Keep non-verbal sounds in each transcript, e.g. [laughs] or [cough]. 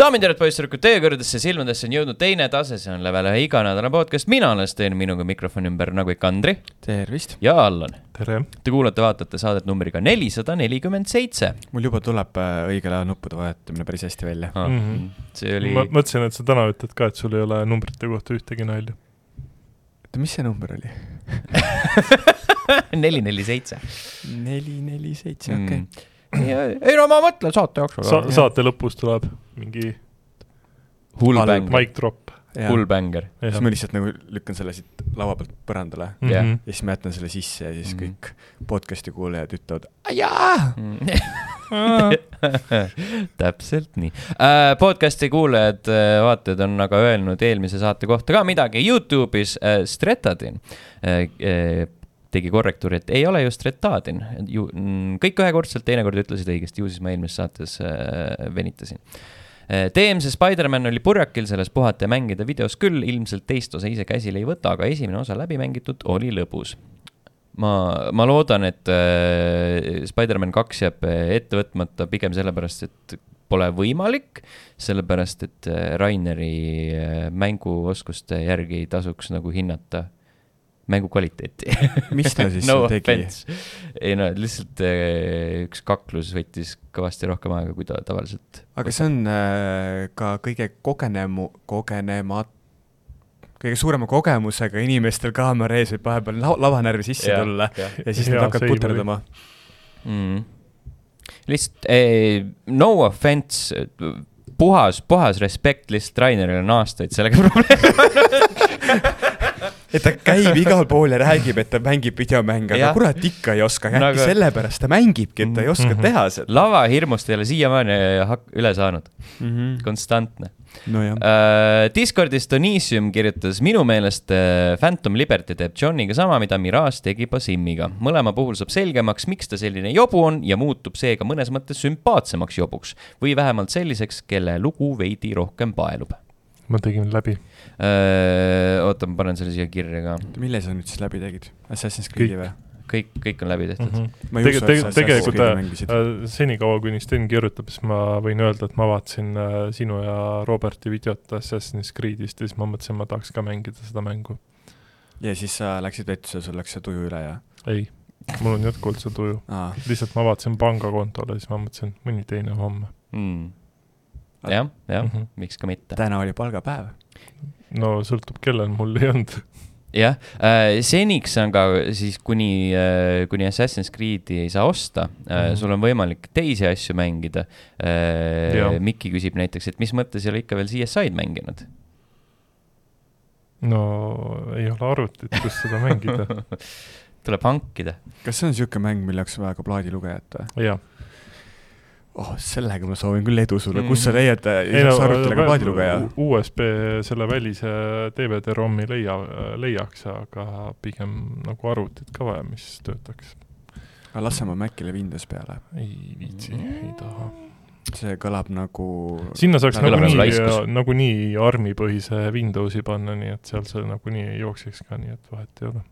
daamid ja härrad, poisssüdrukud, teie kõrgedesse silmadesse on jõudnud teine tase, see on level ühe iganädalane podcast, mina olen Sten, minuga mikrofoni ümber nagu ikka Andri tervist! ja Allan. tere! Te kuulate-vaatate saadet numbriga nelisada nelikümmend seitse. mul juba tuleb äh, õigel ajal nuppude vajutamine päris hästi välja ah, Mhm. mm. -hmm. see oli. ma mõtlesin, et sa täna ütled ka, et sul ei ole numbrite kohta ühtegi nalja. oota, mis see number oli? [laughs] neli, neli, seitse. neli, neli, seitse, okei. Ei no ma mõtlen saate jooksul Sa. saate lõpus tuleb mingi hull Halb bänger, mic drop. hull bänger. siis ma lihtsalt nagu lükkan selle siit laua pealt põrandale Mhm. Jah. ja siis ma jätan selle sisse ja siis Mhm. kõik podcast'i kuulajad ütlevad jaa. [laughs] täpselt nii uh,. podcast'i kuulajad uh,, vaatajad on aga öelnud eelmise saate kohta ka midagi Youtube'is uh, Stretadin uh, uh, tegi korrektuuri, et ei ole ju Stretadin, ju mm, kõik ühekordselt, teinekord ütlesid õigesti, ju siis ma eelmises saates uh, venitasin TM-see Spider-man oli purjakil, selles puhata ja mängida videos küll, ilmselt teist osa ise käsile ei võta, aga esimene osa läbi mängitud oli lõbus. ma, ma loodan, et äh, Spider-man kaks jääb äh, ette võtmata pigem sellepärast, et pole võimalik, sellepärast et äh, Raineri äh, mänguoskuste järgi tasuks nagu hinnata mängu kvaliteeti [laughs] mis ta siis no tegi? ei no lihtsalt äh, üks kaklus võttis kõvasti rohkem aega, kui ta tavaliselt aga see on äh, ka kõige kogenemu, kogenema, kõige suurema kogemusega inimestel kaamera ees võib vahepeal la lavanärvi sisse Jah, tulla jah. ja siis nad hakkavad puterdama. mm.. lihtsalt eh, no offense, puhas, puhas respekt lihtsalt Rainerile [laughs] on aastaid sellega probleeme et ta käib igal pool ja räägib, et ta mängib videomänge, aga kurat ikka ei oska, äkki Nagu- sellepärast ta mängibki, et ta ei oska mm. -hmm. teha seda lavahirmust ei ole siiamaani hak- üle saanud, mm. -hmm. konstantne nojah, uh,. Discordis Donisium kirjutas, minu meelest uh, Phantom Liberty teeb Johniga sama, mida Mirage tegi Basimiga. mõlema puhul saab selgemaks, miks ta selline jobu on ja muutub seega mõnes mõttes sümpaatsemaks jobuks või vähemalt selliseks, kelle lugu veidi rohkem paelub ma tegin läbi. uh,. oota, ma panen selle siia kirja ka, mille sa nüüd siis läbi tegid? Assassin's Creed'i või? kõik, kõik on läbi tehtud mm. Mhm. ma sa Assassin's tegelikult äh, äh, senikaua, kuni Sten kirjutab, siis ma võin öelda, et ma vaatasin äh, sinu ja Roberti videot Assassin's Creed'ist ja siis ma mõtlesin, ma tahaks ka mängida seda mängu. ja siis sa läksid vetsu ja sul läks see tuju üle ja? ei, mul on jätkuvalt see tuju. aa, lihtsalt ma vaatasin pangakontole, siis ma mõtlesin, mõni teine homme mm.. jah, jah mm. -hmm. miks ka mitte. täna oli palgapäev. no sõltub, kellel mul ei olnud. Jah äh,, seniks on ka siis kuni äh,, kuni Assassin's Creed'i ei saa osta äh,, Mhm. sul on võimalik teisi asju mängida. Mikki küsib näiteks, et mis mõttes ei ole ikka veel CSI-d mänginud no ei ole arvutit, kus seda mängida. [laughs] tuleb hankida. kas see on niisugune mäng, mille jaoks on vaja ka plaadilugejat või? jah. oh, sellega ma soovin küll edu sulle, Mhm. kus sa leiad äh, lisaks arvutile ka plaadilugeja? USB selle välise DVD ROM-i leia, leiaks, aga pigem nagu arvutit ka vaja, mis töötaks. aga las see oma Macile Windows peale. ei viitsi, ei taha. see kõlab nagu sinna saaks Nagu nagunii nagu nagunii ARM-i põhise Windowsi panna, nii et seal see nagunii ei jookseks ka, nii et vahet ei ole.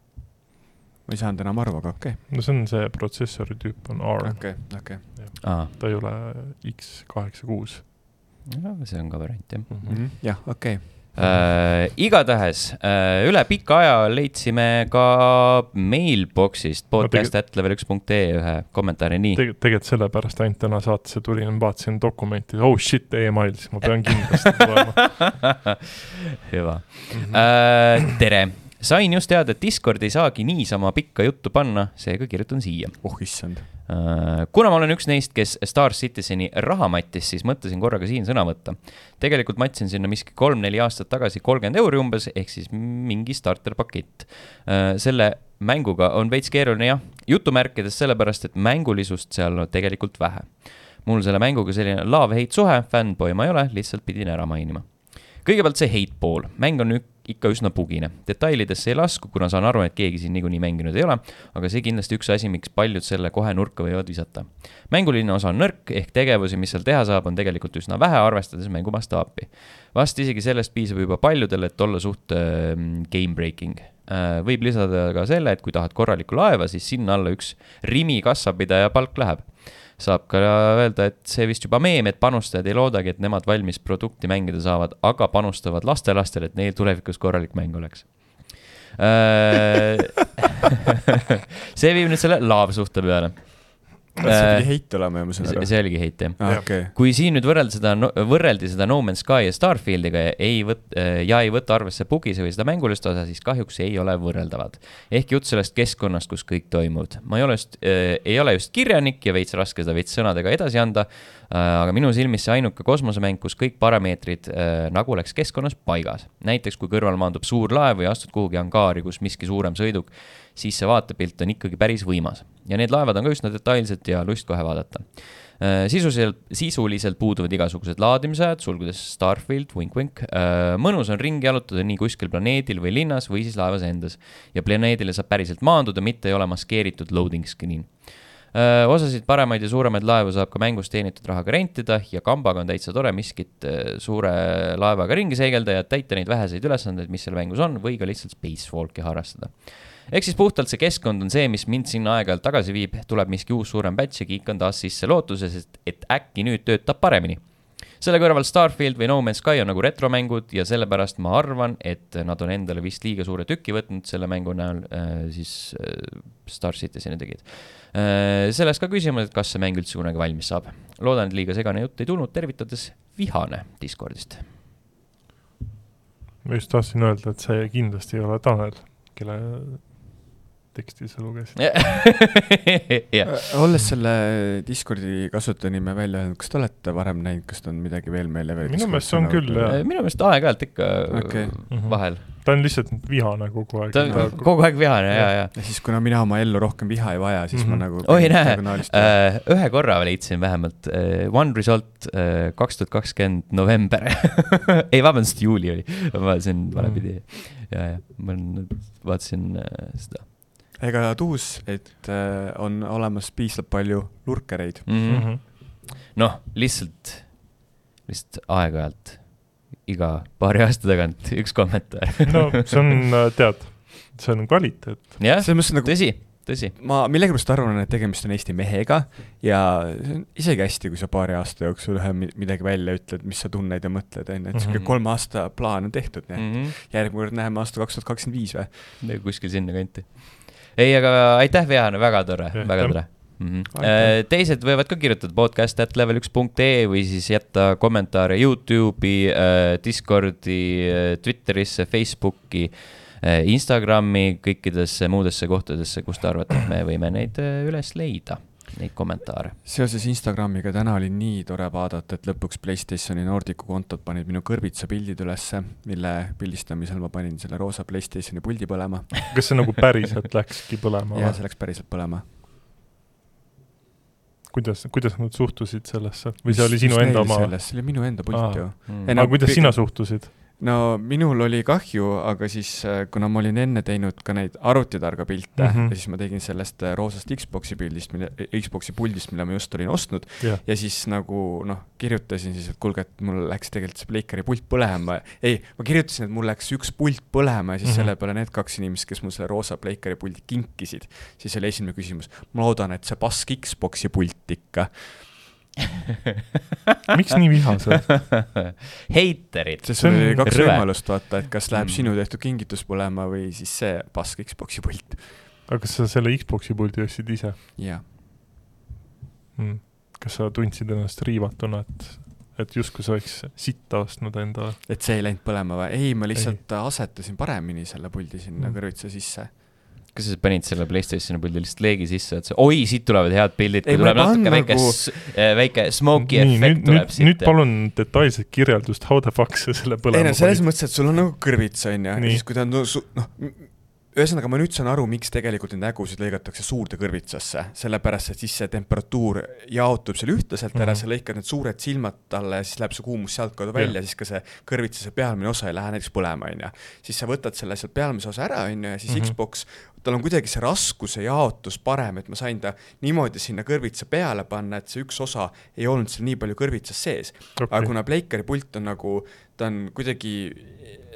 Ma ei saanud enam aru, aga okei no see on see protsessori tüüp on ARM, okei, okei. aa, ta ei ole X kaheksa kuus. see on ka variant jah Mhm. jah, okei. äh,. igatahes äh, üle pika aja leidsime ka mailbox'ist podcast at level üks punkt ee ühe kommentaari, nii. tegelikult, tegelikult sellepärast ainult täna saatesse tulin, vaatasin dokumenti, oh shit e, email, siis ma pean kindlasti tulema. [laughs] hüva äh,. tere, sain just teada, et Discord ei saagi niisama pikka juttu panna, seega kirjutan siia oh issand. Äh, kuna ma olen üks neist, kes Star Citizeni raha mattis, siis mõtlesin korraga siin sõna võtta. tegelikult matsin sinna miski kolm-neli aastat tagasi kolmkümmend euri umbes, ehk siis mingi starterpakett. selle mänguga on veits keeruline jah, jutumärkides sellepärast, et mängulisust seal on tegelikult vähe. mul selle mänguga selline love-hate suhe, fännboi ma ei ole, lihtsalt pidin ära mainima kõigepealt see hate pool, mäng on ük- ikka üsna bugine, detailidesse ei lasku, kuna saan aru, et keegi siin niikuinii mänginud ei ole, aga see kindlasti üks asi, miks paljud selle kohe nurka võivad visata. mänguline osa on nõrk, ehk tegevusi, mis seal teha saab, on tegelikult üsna vähe, arvestades mängu mastaapi. vast isegi sellest piisab juba paljudele, et olla suht äh, game breaking äh,. võib lisada ka selle, et kui tahad korralikku laeva, siis sinna alla üks Rimi kassapidaja palk läheb saab ka öelda, et see vist juba meem, et panustajad ei loodagi, et nemad valmis produkti mängida saavad, aga panustavad lastelastele, et neil tulevikus korralik mäng oleks. Äh, [laughs] see viib nüüd selle laavsuhte peale see pidi heit olema ma saan aru. see oligi heit jah ah, okay. kui siin nüüd võrrelda seda, võrreldi seda No Man's Sky ja Starfieldiga ja ei võt- ja ei võta arvesse bugise või seda mängulist osa, siis kahjuks ei ole võrreldavad. ehk jutt sellest keskkonnast, kus kõik toimub. ma ei ole just äh,, ei ole just kirjanik ja veits raske seda veits sõnadega edasi anda äh,. aga minu silmis see ainuke kosmosemäng, kus kõik parameetrid äh, nagu oleks keskkonnas paigas. näiteks kui kõrval maandub suur laev või astud kuhugi angaari, kus miski suurem sõiduk siis see vaatepilt on ikkagi päris võimas. Ja need laevad on ka üsna detailsed ja lust kohe vaadata. sisuliselt, sisuliselt puuduvad igasugused laadimisajad, sulgudes Starfield, vink-vink. mõnus on ringi jalutada nii kuskil planeedil või linnas või siis laevas endas. ja planeedile saab päriselt maanduda, mitte ei ole maskeeritud loading screen osasid paremaid ja suuremaid laevu saab ka mängus teenitud rahaga rentida ja kambaga on täitsa tore miskit suure laevaga ringi seigelda ja täita neid väheseid ülesandeid, mis seal mängus on, või ka lihtsalt spacewalk'i harrastada ehk siis puhtalt see keskkond on see, mis mind sinna aeg-ajalt tagasi viib, tuleb miski uus suurem batch ja kiikan taas sisse lootuses, et, et äkki nüüd töötab paremini. selle kõrval Starfield või No Man's Sky on nagu retromängud ja sellepärast ma arvan, et nad on endale vist liiga suure tüki võtnud selle mängu näol äh,, siis äh, Star Citizeni tegid äh,. sellest ka küsimus, et kas see mäng üldse kunagi valmis saab. loodan, et liiga segane jutt ei tulnud, tervitades Vihane Discordist. ma just tahtsin öelda, et see kindlasti ei ole Tanel, kelle teksti sa lugesid yeah.. [laughs] olles selle Discordi kasutajanime välja öelnud, kas te olete varem näinud, kas ta on midagi veel meile veel minu meelest on küll, jah. minu meelest aeg-ajalt ikka okay. vahel. ta on lihtsalt vihane kogu aeg. ta on kogu aeg vihane ja, ja. ja siis, kuna mina oma ellu rohkem viha ei vaja, siis mm -hmm. ma nagu oi näe, äh, ühe korra leidsin vähemalt One Result kaks tuhat kakskümmend november [laughs] ei, vabandust, juuli oli, ma vaatasin valepidi mm. -hmm. ja, ja ma vaatasin seda ega tuus, et äh, on olemas piisavalt palju lurkereid mm -hmm.. noh, lihtsalt, lihtsalt aeg-ajalt iga paari aasta tagant üks kommentaar [laughs] no see on, äh, tead, see on kvaliteet. jah, nagu, tõsi, tõsi. ma millegipärast arvan, et tegemist on Eesti mehega ja see on isegi hästi, kui sa paari aasta jooksul ühe midagi välja ütled, mis sa tunned ja mõtled, on ju, et sihuke mm -hmm. kolme aasta plaan on tehtud, nii et mm -hmm. järgmine kord näeme aasta kaks tuhat kakskümmend viis või? kuskil sinnakanti ei, aga aitäh, Vihane, väga tore, väga tore mm. -hmm. teised võivad ka kirjutada podcast at level üks punkt ee või siis jätta kommentaare Youtube'i, äh, Discordi, äh, Twitterisse, Facebooki, Instagrami, kõikidesse muudesse kohtadesse, kus te arvate, et me võime neid üles leida neid kommentaare. seoses Instagramiga täna oli nii tore vaadata, et lõpuks Playstationi Nordicu kontod panid minu kõrvitsa pildid ülesse, mille pildistamisel ma panin selle roosa Playstationi puldi põlema. kas see nagu päriselt läkski põlema? jah, see läks päriselt põlema. kuidas, kuidas nad suhtusid sellesse või see oli sinu enda oma? see oli minu enda pult ju. aga kuidas sina suhtusid? No minul oli kahju, aga siis äh, kuna ma olin enne teinud ka neid arvutitarga pilte mm -hmm. ja siis ma tegin sellest äh, roosast Xbox'i pildist, mille, Xbox'i puldist, mille ma just olin ostnud yeah. ja siis nagu noh, kirjutasin siis, et kuulge, et mul läks tegelikult see Playcari pult põlema. ei, ma kirjutasin, et mul läks üks pult põlema ja siis mm -hmm. selle peale need kaks inimest, kes mul selle roosa Playcari puldi kinkisid, siis oli esimene küsimus, ma loodan, et see pask Xbox'i pult ikka [laughs] miks nii vihased [laughs] heiterid. sest sul oli kaks rõve. võimalust vaata, et kas läheb mm. sinu tehtud kingitus põlema või siis see pask Xbox'i pult. aga kas sa selle Xbox'i puldi ostsid ise? jah mm.. kas sa tundsid ennast riivatuna, et, et justkui sa oleks sitta ostnud endale? et see ei läinud põlema või? ei, ma lihtsalt ei. asetasin paremini selle puldi sinna mm. kõrvitsa sisse kas sa panid selle Playstationi pildi lihtsalt leegi sisse, et see, oi, siit tulevad head pildid, kui tuleb natuke väike nagu... Äh, väike smoky nii, efekt nüüd, tuleb siit. nüüd palun detailset kirjeldust, how the fuck sa selle põlema panid? ei no selles mõttes, et sul on nagu kõrvits, on ju, ja siis kui ta on noh, ühesõnaga, ma nüüd saan aru, miks tegelikult neid nägusid lõigatakse suurde kõrvitsasse, sellepärast et siis see temperatuur jaotub seal ühtlaselt ära mm, -hmm. sa lõikad need suured silmad talle siis läheb see kuumus sealtkaudu välja, siis ka see kõrvitsase pealmine osa ei lähe näiteks põlema, on ju. siis sa võtad selle sealt pealmise osa ära, on ju, ja siis mm -hmm. Xbox tal on kuidagi see raskuse jaotus parem, et ma sain ta niimoodi sinna kõrvitsa peale panna, et see üks osa ei olnud seal nii palju kõrvitsas sees okay.. aga kuna Pleikari pult on nagu, ta on kuidagi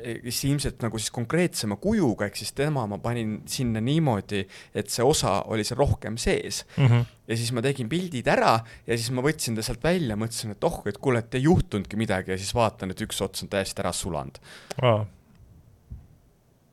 siis ilmselt nagu siis konkreetsema kujuga, ehk siis tema ma panin sinna niimoodi, et see osa oli seal rohkem sees mm. -hmm. ja siis ma tegin pildid ära ja siis ma võtsin ta sealt välja, mõtlesin, et oh, et kuule, et ei juhtunudki midagi ja siis vaatan, et üks ots on täiesti ära sulanud ah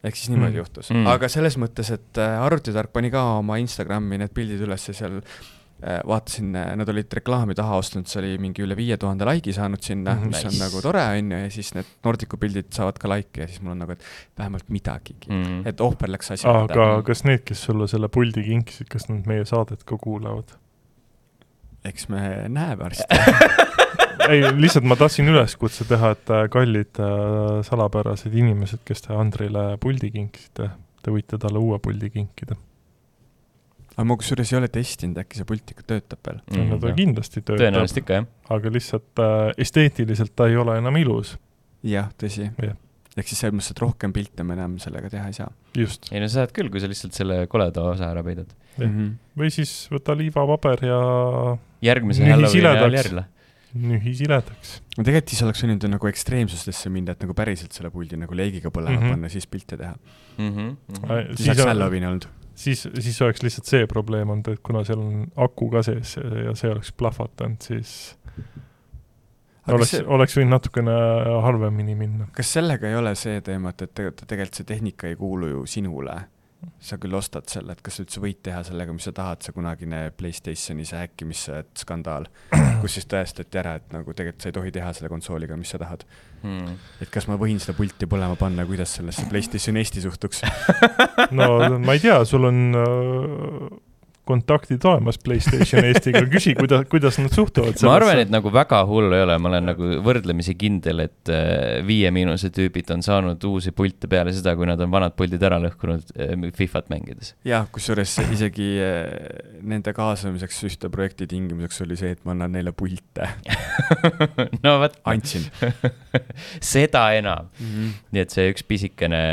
ehk siis niimoodi mm. juhtus mm., aga selles mõttes, et äh, arvutitark pani ka oma Instagrami need pildid üles ja seal äh, vaatasin, äh, nad olid reklaami taha ostnud, see oli mingi üle viie tuhande laiki saanud sinna mm, -hmm. mis nice. on nagu tore, on ju, ja siis need Nordicu pildid saavad ka laike ja siis mul on nagu, et vähemalt midagigi mm, -hmm. et ohver läks asja aga peale. kas need, kes sulle selle puldi kinkisid, kas nad meie saadet ka kuulavad? eks me näe varsti [laughs] ei, lihtsalt ma tahtsin üleskutse teha, et äh, kallid äh, salapärased inimesed, kes te Andrile puldi kinkisite, te võite talle uue puldi kinkida. Aga ma kusjuures ei ole testinud, äkki see pult ikka töötab veel mm,? no ta kindlasti töötab. tõenäoliselt ikka, jah. aga lihtsalt äh, esteetiliselt ta ei ole enam ilus. jah, tõsi ja. ehk siis selles mõttes, et rohkem pilte me enam sellega teha ei saa. just. ei no sa saad küll, kui sa lihtsalt selle koleda osa ära peidad. Mm -hmm. või siis võta liivapaber ja järgmise Halloweeni ajal järele nühisiledaks. no tegelikult siis oleks võinud nagu ekstreemsustesse minna, et nagu päriselt selle puldi nagu leegiga põlema mm -hmm. panna, siis pilte teha mm. -hmm. siis oleks Halloween olnud. Siis, siis oleks lihtsalt see probleem olnud, et kuna seal on aku ka sees ja see oleks plahvatanud, siis Aga oleks see..., oleks võinud natukene halvemini minna. kas sellega ei ole see teema, et, et tegelikult see tehnika ei kuulu ju sinule? Sa küll ostad selle, et kas sa üldse võid teha sellega, mis sa tahad, see kunagine Playstationi see häkkimise skandaal, kus siis tõestati ära, et nagu tegelikult sa ei tohi teha selle konsooliga, mis sa tahad. Hmm.. et kas ma võin seda pulti põlema panna, kuidas sellesse Playstation Eesti suhtuks? [laughs] No ma ei tea, sul on äh kontaktid olemas Playstation Eestiga, küsi, kuidas, kuidas nad suhtuvad sellesse. ma arvan, et nagu väga hull ei ole, ma olen nagu võrdlemisi kindel, et äh, Viie Miinuse tüübid on saanud uusi pilte peale seda, kui nad on vanad puldid ära lõhkunud äh, Fifat mängides. jah, kusjuures isegi äh, nende kaasamiseks ühte projekti tingimuseks oli see, et ma annan neile pilte [laughs] no vot. andsin [laughs] seda enam mm. -hmm. nii et see üks pisikene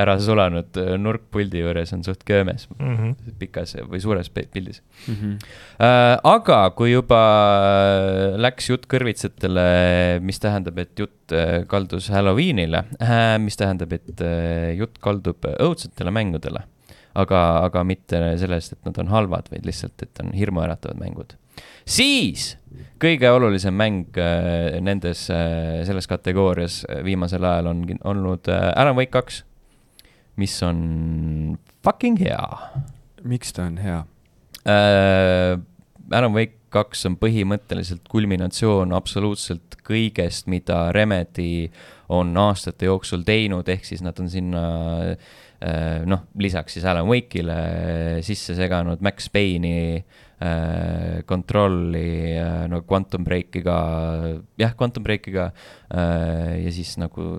ära sulanud nurk puldi juures on suht köömes mm -hmm. pikas või suures pildis mm. -hmm. Äh, aga kui juba läks jutt kõrvitsatele, mis tähendab, et jutt äh, kaldus Halloweenile äh,, mis tähendab, et äh, jutt kaldub õudsetele mängudele. aga, aga mitte sellest, et nad on halvad, vaid lihtsalt, et on hirmuäratavad mängud. siis kõige olulisem mäng äh, nendes äh,, selles kategoorias viimasel ajal on olnud äh, Alan Wake kaks, mis on fucking hea miks ta on hea äh,? Alan Wake kaks on põhimõtteliselt kulminatsioon absoluutselt kõigest, mida Remedy on aastate jooksul teinud, ehk siis nad on sinna äh, noh, lisaks siis Alan Wake'ile sisse seganud Max Payne'i äh,, Control'i äh,, no Quantum Breakiga, jah, Quantum Breakiga äh, ja siis nagu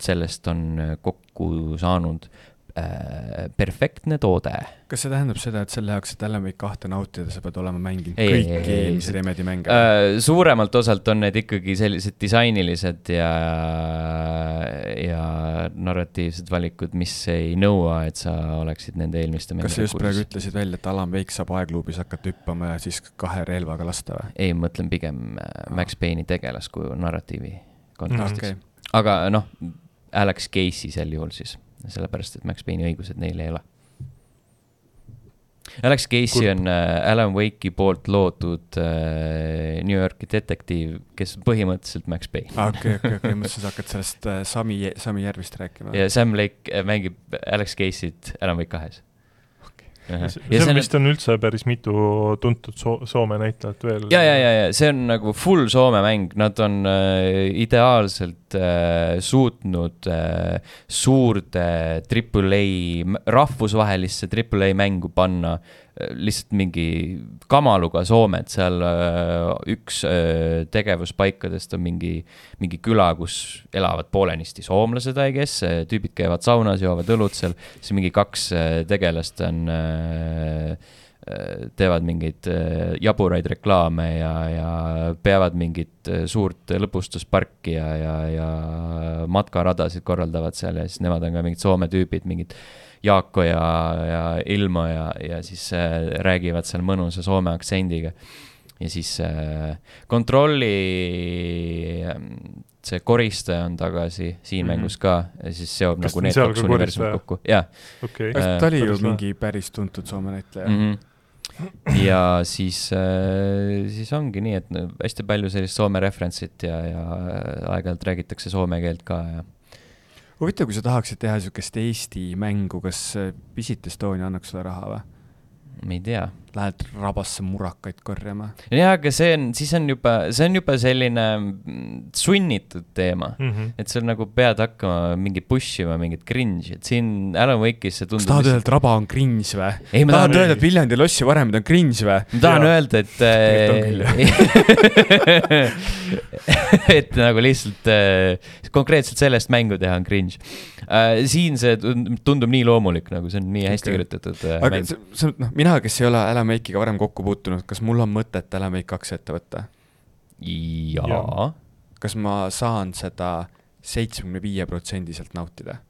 sellest on kokku saanud Äh, perfektne toode. kas see tähendab seda, et selle jaoks, et Alan Wake kahte nautida, sa pead olema mänginud ei, kõiki eelmisi Remedi mänge äh,? suuremalt osalt on need ikkagi sellised disainilised ja, ja narratiivsed valikud, mis ei nõua, et sa oleksid nende eelmiste kas sa just praegu ütlesid välja, et Alan Wake saab aegluubis hakata hüppama ja siis kahe relvaga lasta või? ei, ma mõtlen pigem äh, Max Payne'i tegelaskuju narratiivi kontekstis mm,. Okay. aga noh, Alex Casey sel juhul siis sellepärast et Max Payne'i õigused neil ei ole. Alex Casey on äh, Alan Wake'i poolt loodud äh, New Yorki detektiiv, kes põhimõtteliselt Max Payne. aa, okei, okei, okei, mõtlesin, sa hakkad sellest äh, Sami, Sami Järvist rääkima. ja Sam Lake äh, mängib Alex Casey't Alan Wake kahes seal vist on üldse päris mitu tuntud so Soome näitlejat veel. ja, ja, ja, ja see on nagu full Soome mäng, nad on äh, ideaalselt äh, suutnud äh, suurde Triple A, rahvusvahelisse Triple A mängu panna äh, lihtsalt mingi kamaluga Soomet, seal äh, üks äh, tegevuspaikadest on mingi, mingi küla, kus elavad poolenisti soomlased, I guess, tüübid käivad saunas, joovad õlut seal, siis mingi kaks äh, tegelast on teevad mingeid jaburaid reklaame ja, ja peavad mingit suurt lõbustusparki ja, ja, ja matkaradasid korraldavad seal ja siis nemad on ka mingid Soome tüübid, mingid Jaako ja, ja Ilmo ja, ja siis räägivad seal mõnusa Soome aktsendiga ja siis äh, kontrolli ähm, see koristaja on tagasi siin mm -hmm. mängus ka ja siis seob Kas nagu need kaks universumit kokku, jah. okay. Äh, ta oli ju mingi päris tuntud Soome näitleja mm. -hmm ja siis äh,, siis ongi nii, et hästi palju sellist Soome referentsit ja, ja aeg-ajalt räägitakse soome keelt ka ja. Huvitav, kui sa tahaksid teha niisugust Eesti mängu, kas Visit Estonia annaks sulle raha või? ma ei tea. Lähed rabasse murakaid korjama? jaa, aga see on, siis on juba, see on juba selline sunnitud teema mm. -hmm. et sul nagu pead hakkama mingi push ima mingit cringe'i, et siin Alan Wake'is see tundub. kas tahad öelda, et raba on cringe või? tahad tahan... öelda, et Viljandi lossi varemid on cringe või? ma tahan ja. öelda, et [laughs] [laughs] et nagu lihtsalt äh, konkreetselt sellest mängu teha on cringe äh,. siin see tundub nii loomulik, nagu see on nii hästi okay. kirjutatud äh, aga mäng. see, see, noh, mina, kes ei ole Alan Wake'iga varem kokku puutunud, kas mul on mõtet Alan Wake kaks ette võtta? jaa. kas ma saan seda seitsmekümne viie protsendiselt nautida?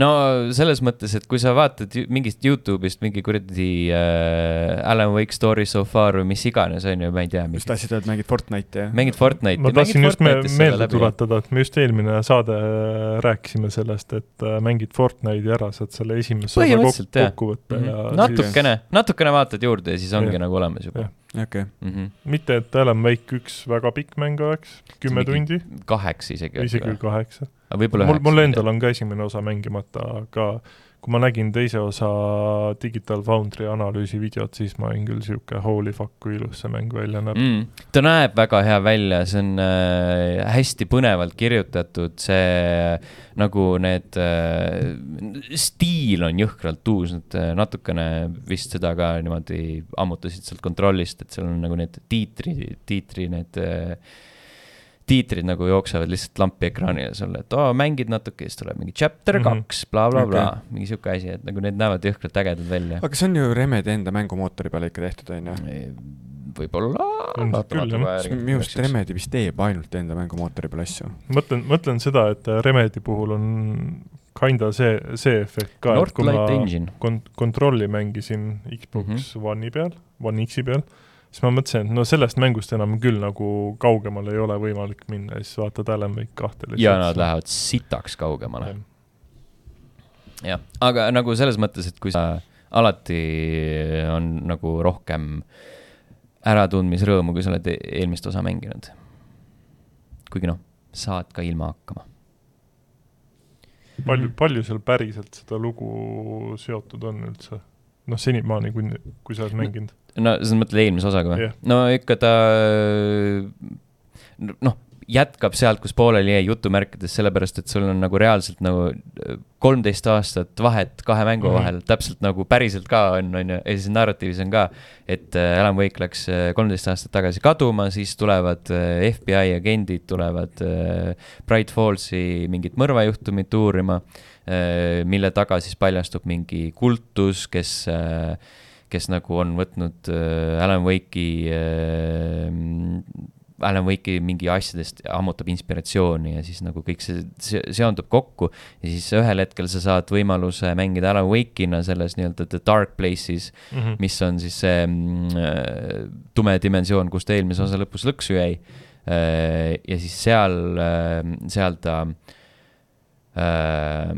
No selles mõttes, et kui sa vaatad mingist Youtube'ist mingi kuradi äh, Alan Wake story so far või mis iganes, on ju, ma ei tea. just tahtsid öelda, mängid Fortnite'i, jah? mängid Fortnite'i. ma tahtsin just me meelde tuletada, et me just eelmine saade äh, rääkisime sellest, et äh, mängid Fortnite'i ära, saad selle esimese osa kokku, kokku võtta mm -hmm. ja natukene siis..., natukene vaatad juurde ja siis ongi ja. nagu olemas juba okei. -hmm. mitte, et Alan Wake üks väga pikk mäng oleks, kümme tundi. kaheksa isegi. isegi kaheksa võib-olla mul, mul endal on ka esimene osa mängimata, aga kui ma nägin teise osa Digital Foundry analüüsi videot, siis ma olin küll sihuke holy fuck, kui ilus see mäng välja näeb mm,. ta näeb väga hea välja, see on äh, hästi põnevalt kirjutatud, see nagu need äh,, stiil on jõhkralt uus, nad äh, natukene vist seda ka niimoodi ammutasid sealt kontrollist, et seal on nagu need tiitri, tiitri need äh, tiitrid nagu jooksevad lihtsalt lampi ekraanile sulle, et oo, mängid natuke, siis tuleb mingi chapter mhm. kaks mm -hmm. bla, bla, blablabla okay., mingi sihuke asi, et nagu need näevad jõhkralt ägedad välja. aga see on ju Remedi enda mängumootori peale ikka tehtud, on ju? võib-olla. minu arust Remedi vist teeb ainult enda mängumootori peal asju. mõtlen, mõtlen seda, et Remedi puhul on kinda see, see efekt ka, et kui ma kont-, kontrolli mängisin Xbox mm -hmm. One'i peal, One X-i peal siis ma mõtlesin, et no sellest mängust enam küll nagu kaugemale ei ole võimalik minna ja siis vaatad Alan Wake kahte. ja nad lähevad sitaks kaugemale. jah, aga nagu selles mõttes, et kui sa alati on nagu rohkem äratundmisrõõmu, kui sa oled eelmist osa mänginud. kuigi noh, saad ka ilma hakkama. palju, palju seal päriselt seda lugu seotud on üldse? noh, senimaani, kui, kui sa oled mänginud no sa mõtled eelmise osaga või yeah.? no ikka ta noh, jätkab sealt, kus pooleli jäi jutumärkides, sellepärast et sul on nagu reaalselt nagu kolmteist aastat vahet kahe mängu mm -hmm. vahel, täpselt nagu päriselt ka on, on ju, ja siis narratiivis on ka, et äh, Alan Wake läks äh, kolmteist aastat tagasi kaduma, siis tulevad äh, FBI agendid, tulevad Bright Fallsi mingit mõrvajuhtumit uurima, mille taga siis paljastub mingi kultus, kes äh, kes nagu on võtnud äh, Alan Wake'i äh,, Alan Wake'i mingi asjadest ammutab inspiratsiooni ja siis nagu kõik see, see seondub kokku. ja siis ühel hetkel sa saad võimaluse mängida Alan Wake'ina selles nii-öelda The Dark Places mm, -hmm. mis on siis see mm, äh, tume dimensioon, kus ta eelmise osa lõpus lõksu jäi äh,. ja siis seal äh,, seal ta äh,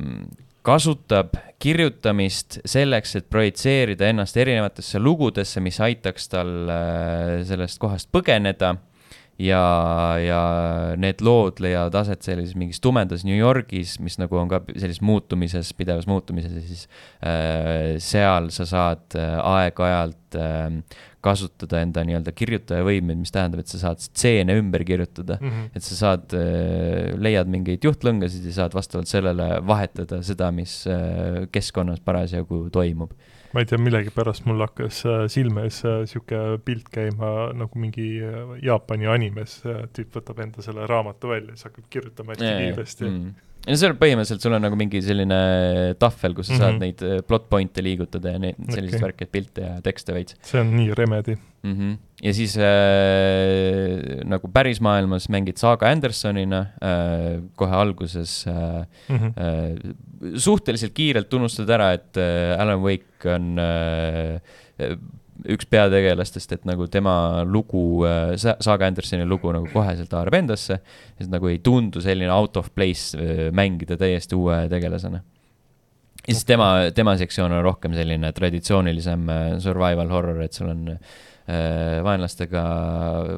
kasutab kirjutamist selleks, et projitseerida ennast erinevatesse lugudesse, mis aitaks tal äh, sellest kohast põgeneda. Ja, ja need lood leiavad aset sellises mingis tumedas New Yorgis, mis nagu on ka sellises muutumises, pidevas muutumises ja siis äh, seal sa saad äh, aeg-ajalt äh, kasutada enda nii-öelda kirjutaja võimeid, mis tähendab, et sa saad stseene ümber kirjutada mm. -hmm. et sa saad, äh, leiad mingeid juhtlõngasid ja saad vastavalt sellele vahetada seda, mis äh, keskkonnas parasjagu toimub. ma ei tea, millegipärast mul hakkas äh, silme ees niisugune pilt käima nagu mingi Jaapani animes, tüüp võtab enda selle raamatu välja, siis hakkab kirjutama hästi kiiresti mm no seal põhimõtteliselt sul on nagu mingi selline tahvel, kus sa mm -hmm. saad mhm. neid äh, plot point'e liigutada ja neid selliseid okay. värke, pilte ja tekste veits. see on nii Remedi mm. -hmm. ja siis äh, nagu päris maailmas mängid Saga Andersonina äh, kohe alguses äh, mm. -hmm. Äh, suhteliselt kiirelt unustad ära, et äh, Alan Wake on äh, üks peategelastest, et nagu tema lugu, äh, Saga Andersoni lugu nagu koheselt haarab endasse. et nagu ei tundu selline out of place äh, mängida täiesti uue tegelasena. ja siis tema, tema sektsioon on rohkem selline traditsioonilisem äh, survival horror, et sul on vaenlastega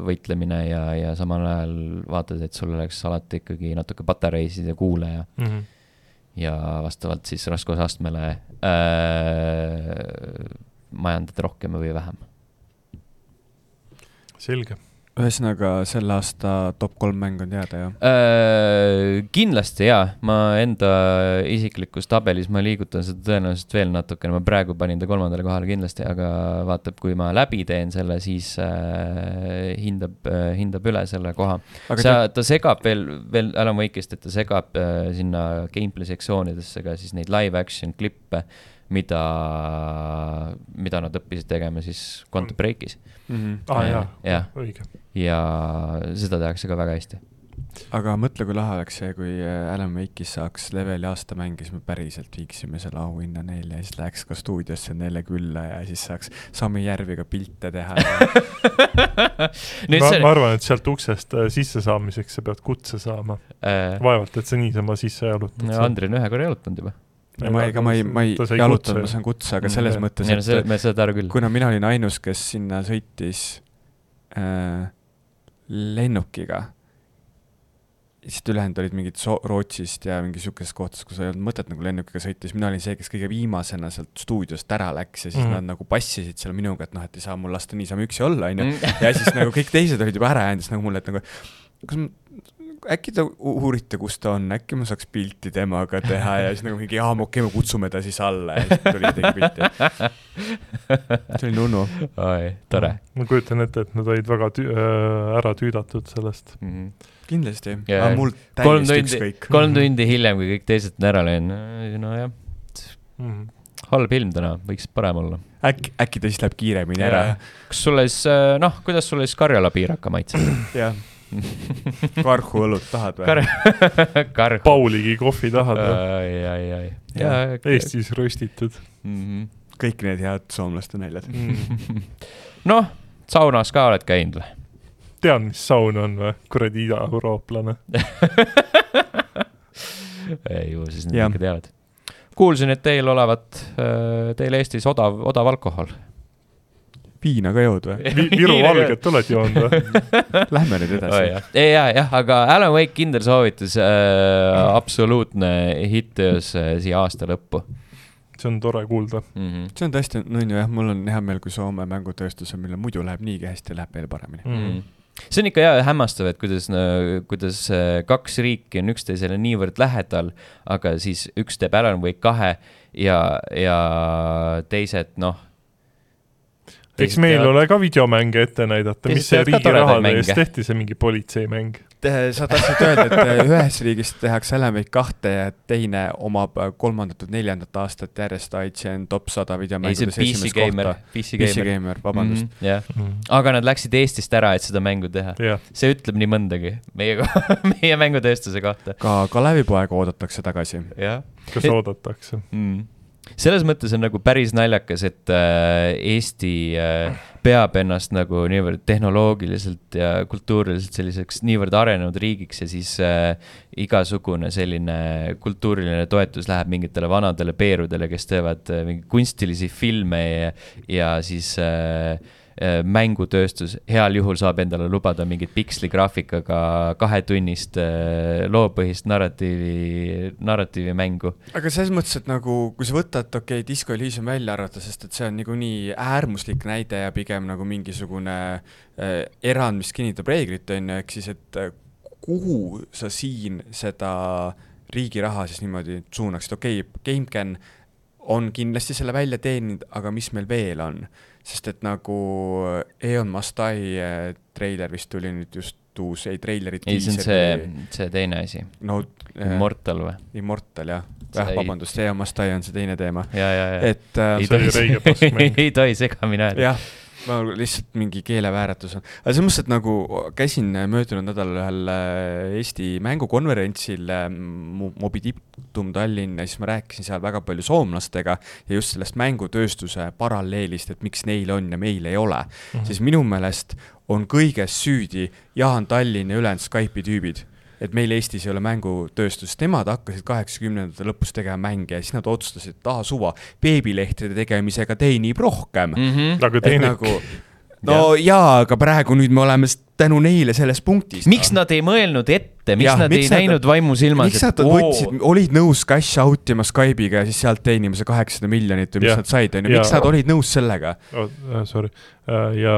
võitlemine ja, ja samal ajal vaatad, et sul oleks alati ikkagi natuke patareisid ja kuule ja mm, -hmm. ja vastavalt siis raskusastmele äh, majandada rohkem või vähem. selge. ühesõnaga, selle aasta top kolm mängu on teada, jah äh,? kindlasti jaa, ma enda isiklikus tabelis ma liigutan seda tõenäoliselt veel natukene, ma praegu panin ta kolmandale kohale kindlasti, aga vaatab, kui ma läbi teen selle, siis äh, hindab äh,, hindab üle selle koha. sa te..., ta segab veel, veel Alan Wake'ist, et ta segab äh, sinna gameplay sektsioonidesse ka siis neid live action klippe mida, mida nad õppisid tegema siis Quantum Breakis mm. -hmm. ah, jaa, ja, õige. ja seda tehakse ka väga hästi. aga mõtle, kui lahe oleks see, kui äh, Alan Wake'is saaks leveli aastamäng, siis me päriselt viiksime selle auhinna neile ja siis läheks ka stuudiosse neile külla ja siis saaks Sami Järviga pilte teha [laughs] ma, see... ma arvan, et sealt uksest äh, sisse saamiseks sa pead kutse saama äh.... vaevalt, et sa niisama sisse jalutad. Andri on ühe korra jalutanud juba ja ma, ega ma ei, ma ei jalutanud, ma saan kutse, aga selles ja. mõttes, et see, me seda aru küll. kuna mina olin ainus, kes sinna sõitis äh, lennukiga, siis ülejäänud olid mingid so-, Rootsist ja mingi sihukesest kohtast, kus ei olnud mõtet nagu lennukiga sõita, siis mina olin see, kes kõige viimasena sealt stuudiost ära läks ja siis mm. nad nagu passisid seal minuga, et noh, et ei saa mul lasta niisama üksi olla, onju. Mm. ja siis nagu kõik teised olid juba ära jäänud, siis nagu mulle, et nagu kas ma äkki te uurite, kus ta on, äkki ma saaks pilti temaga teha ja siis nagu mingi, jaa, okei okay,, me kutsume ta siis alla ja siis tuli ja tegi pilti. see oli nunnu. oi, tore. ma kujutan ette, et nad olid väga tü äh, ära tüüdatud sellest mm. -hmm. kindlasti yeah., aga mul täiesti ükskõik. kolm tundi hiljem, kui kõik teised on ära läinud, nojah mm -hmm. halb ilm täna, võiks parem olla. äkki, äkki ta siis läheb kiiremini ära. kas sulle siis, äh, noh, kuidas sulle siis Karjala piiraka maitseb? [clears throat] jah [laughs] karhu õlut tahad või Kar? [laughs] karhu. Pauligi kohvi tahad või? ai, ai, ai. Eestis röstitud mm. -hmm. kõik need head soomlaste naljad mm. -hmm. [laughs] noh, saunas ka oled käinud või? tead, mis saun on või? kuradi idaeurooplane ei, ju siis nad ikka teavad. kuulsin, et teil olevat, äh, teil Eestis odav, odav alkohol viina ka jood või [laughs] Vi? Viru valget oled joonud või [laughs] Lähme nüüd edasi oh,. ei, ja, jah, aga Alan Wake kindel soovitus äh,, absoluutne hitt-töös äh, siia aasta lõppu see on tore kuulda mm. -hmm. see on tõesti nunnu jah, mul on hea meel, kui Soome mängutööstusel, millel muidu läheb niigi hästi, läheb veel paremini mm. -hmm see on ikka jaa hämmastav, et kuidas no,, kuidas äh, kaks riiki on üksteisele niivõrd lähedal, aga siis üks teeb Alan Wake kahe ja, ja teised noh eks meil ole ka videomänge ette näidata, mis see riigi rahade eest tehti, see mingi politseimäng. sa tahtsid öelda, et äh, ühes riigis tehakse Elemate kahte ja teine omab äh, kolmandat või neljandat aastat järjest IGN top sada videomängudes esimest kohta. PC Gamer, Gamer, vabandust mm. -hmm, jah mm, -hmm. aga nad läksid Eestist ära, et seda mängu teha yeah.. see ütleb nii mõndagi meie, [laughs] meie mängutööstuse kohta. ka Kalevipoega oodatakse tagasi. kas et... oodatakse mm.? Selles mõttes on nagu päris naljakas, et äh, Eesti äh, peab ennast nagu niivõrd tehnoloogiliselt ja kultuuriliselt selliseks niivõrd arenenud riigiks ja siis äh, igasugune selline kultuuriline toetus läheb mingitele vanadele peerudele, kes teevad mingeid kunstilisi filme ja, ja siis Äh, mängutööstus heal juhul saab endale lubada mingit piksligraafikaga kahetunnist äh, loopõhist narratiivi, narratiivimängu. aga selles mõttes, et nagu, kui sa võtad, okei okay,, Disco Elysium välja arvata, sest et see on niikuinii äärmuslik näide ja pigem nagu mingisugune äh, erand, mis kinnitab reeglit, on ju, ehk siis, et äh, kuhu sa siin seda riigi raha siis niimoodi suunaksid, okei okay,, GameCAN on kindlasti selle välja teeninud, aga mis meil veel on? Sest et nagu Eon Must Die eh, treiler vist tuli nüüd just uus, ei treilerit. ei, see on see, see teine asi. no. Immortal või? Immortal jah, jah, vabandust, see on Must Die on see teine teema. et äh,. ei tohi, [laughs] ei tohi segamini ajada. jah ma lihtsalt mingi keelevääratus on, aga selles mõttes, et nagu käisin möödunud nädalal ühel äh, Eesti mängukonverentsil äh, Moby Diptum Tallinn ja siis ma rääkisin seal väga palju soomlastega ja just sellest mängutööstuse paralleelist, et miks neil on ja meil ei ole. Mm, -hmm. siis minu meelest on kõiges süüdi Jaan Tallinn ja ülejäänud Skype'i tüübid et meil Eestis ei ole mängutööstust, nemad hakkasid kaheksakümnendate lõpus tegema mänge ja siis nad otsustasid, et aa suva, beebilehtede tegemisega teenib rohkem mm. -hmm. aga teenib nagu, no ja. jaa, aga praegu nüüd me oleme tänu neile selles punktis. miks nad ei mõelnud ette, miks ja, nad miks ei nad, näinud vaimusilmas? miks nad võtsid, olid nõus cash out ima Skype'iga ja siis sealt teenima see kaheksasada miljonit või mis ja, nad said, on ju, miks nad olid nõus sellega oh,? Sorry, äh, ja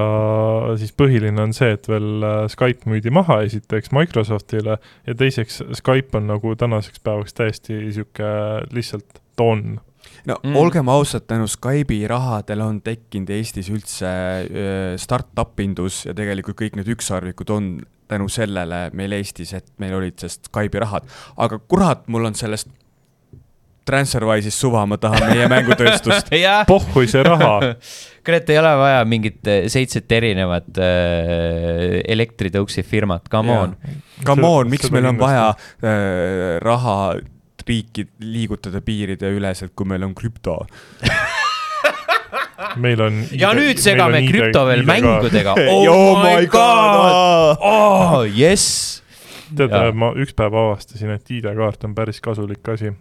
siis põhiline on see, et veel äh, Skype müüdi maha esiteks Microsoftile ja teiseks Skype on nagu tänaseks päevaks täiesti sihuke lihtsalt on no mm. olgem ausad, tänu Skype'i rahadele on tekkinud Eestis üldse startup indus ja tegelikult kõik need ükssarvikud on tänu sellele meil Eestis, et meil olid sest Skype'i rahad. aga kurat, mul on sellest Transferwise'is suva, ma tahan meie [laughs] mängutööstust pohhui see raha [laughs] kurat, ei ole vaja mingit äh, seitset erinevat äh, elektritõuksi firmat, come on. Come on, miks meil on vaja äh, raha riiki liigutada piiride üleselt, kui meil on krüpto meil on. ja nüüd segame krüpto veel mängudega. [laughs] oh, oh my god, oh jess. tead, ma üks päev avastasin, et ID-kaart on päris kasulik asi.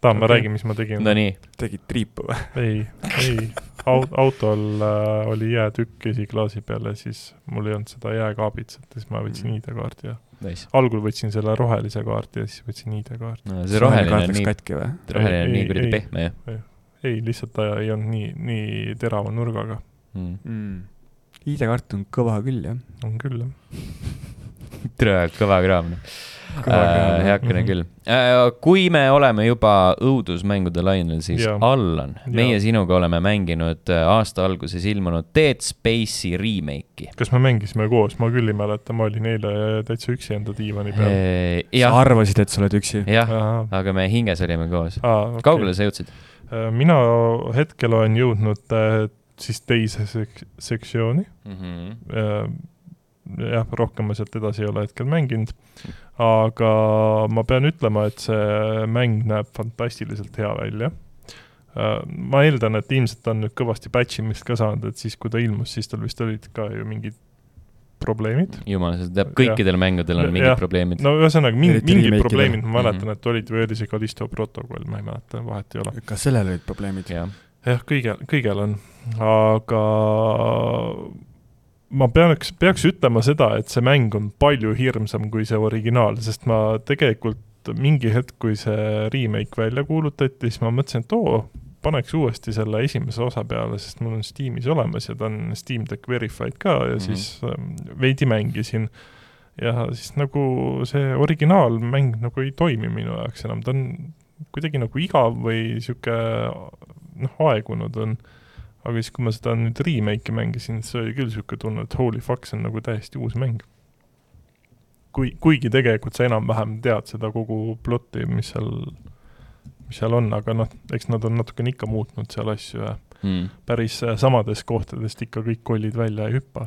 tahan okay., ma räägin, mis ma tegin. Nonii. tegid triipu või? ei, ei Aut, autol äh, oli jäätükk esiklaasi peal ja siis mul ei olnud seda jääkaabitset ja siis ma võtsin mm. ID-kaardi ja nice. algul võtsin selle rohelise kaardi ja siis võtsin ID-kaardi no,. see roheline on nii, roheline on nii kuradi pehme, jah? ei, lihtsalt ta ei olnud nii, nii terava nurgaga mm.. Mm. ID-kaart on kõva küll, jah? on küll, jah [laughs] tere, kõva kraam, äh, heakene mm -hmm. küll äh,. kui me oleme juba õudusmängude lainel, siis ja. Allan, meie ja. sinuga oleme mänginud äh, aasta alguses ilmunud Dead Space'i remake'i. kas me mängisime koos, ma küll ei mäleta, ma olin eile täitsa üksi enda diivani peal äh,. sa arvasid, et sa oled üksi? jah, aga me hinges olime koos okay.. kaugele sa jõudsid? Äh, mina hetkel olen jõudnud äh, siis teise sek-, sektsiooni mm. -hmm. Jah, rohkem ma sealt edasi ei ole hetkel mänginud aga ma pean ütlema, et see mäng näeb fantastiliselt hea välja. Äh, ma eeldan, et ilmselt on nüüd kõvasti patch imist ka saanud, et siis, kui ta ilmus, siis tal vist olid ka ju mingid probleemid. jumal, see teab, kõikidel ja. mängudel on mingid ja. probleemid. no ühesõnaga, mingi, mingid probleemid, ma mäletan mm, -hmm. et olid või oli see Callisto protokoll, ma ei mäleta, vahet ei ole. ka sellel olid probleemid? jah, kõigel, kõigel on, aga ma peaks, peaks ütlema seda, et see mäng on palju hirmsam kui see originaal, sest ma tegelikult mingi hetk, kui see remake välja kuulutati, siis ma mõtlesin, et oo, paneks uuesti selle esimese osa peale, sest mul on Steamis olemas ja ta on Steam Deck verified ka ja mm -hmm. siis ähm, veidi mängisin. ja siis nagu see originaalmäng nagu ei toimi minu jaoks enam, ta on kuidagi nagu igav või niisugune noh, aegunud on aga siis, kui ma seda nüüd remake'i mängisin, siis oli küll niisugune tunne, et holy fuck, see on nagu täiesti uus mäng. kui, kuigi tegelikult sa enam-vähem tead seda kogu plotti, mis seal, mis seal on, aga noh, eks nad on natukene ikka muutnud seal asju ja mm. päris äh, samadest kohtadest ikka kõik kollid välja ei hüppa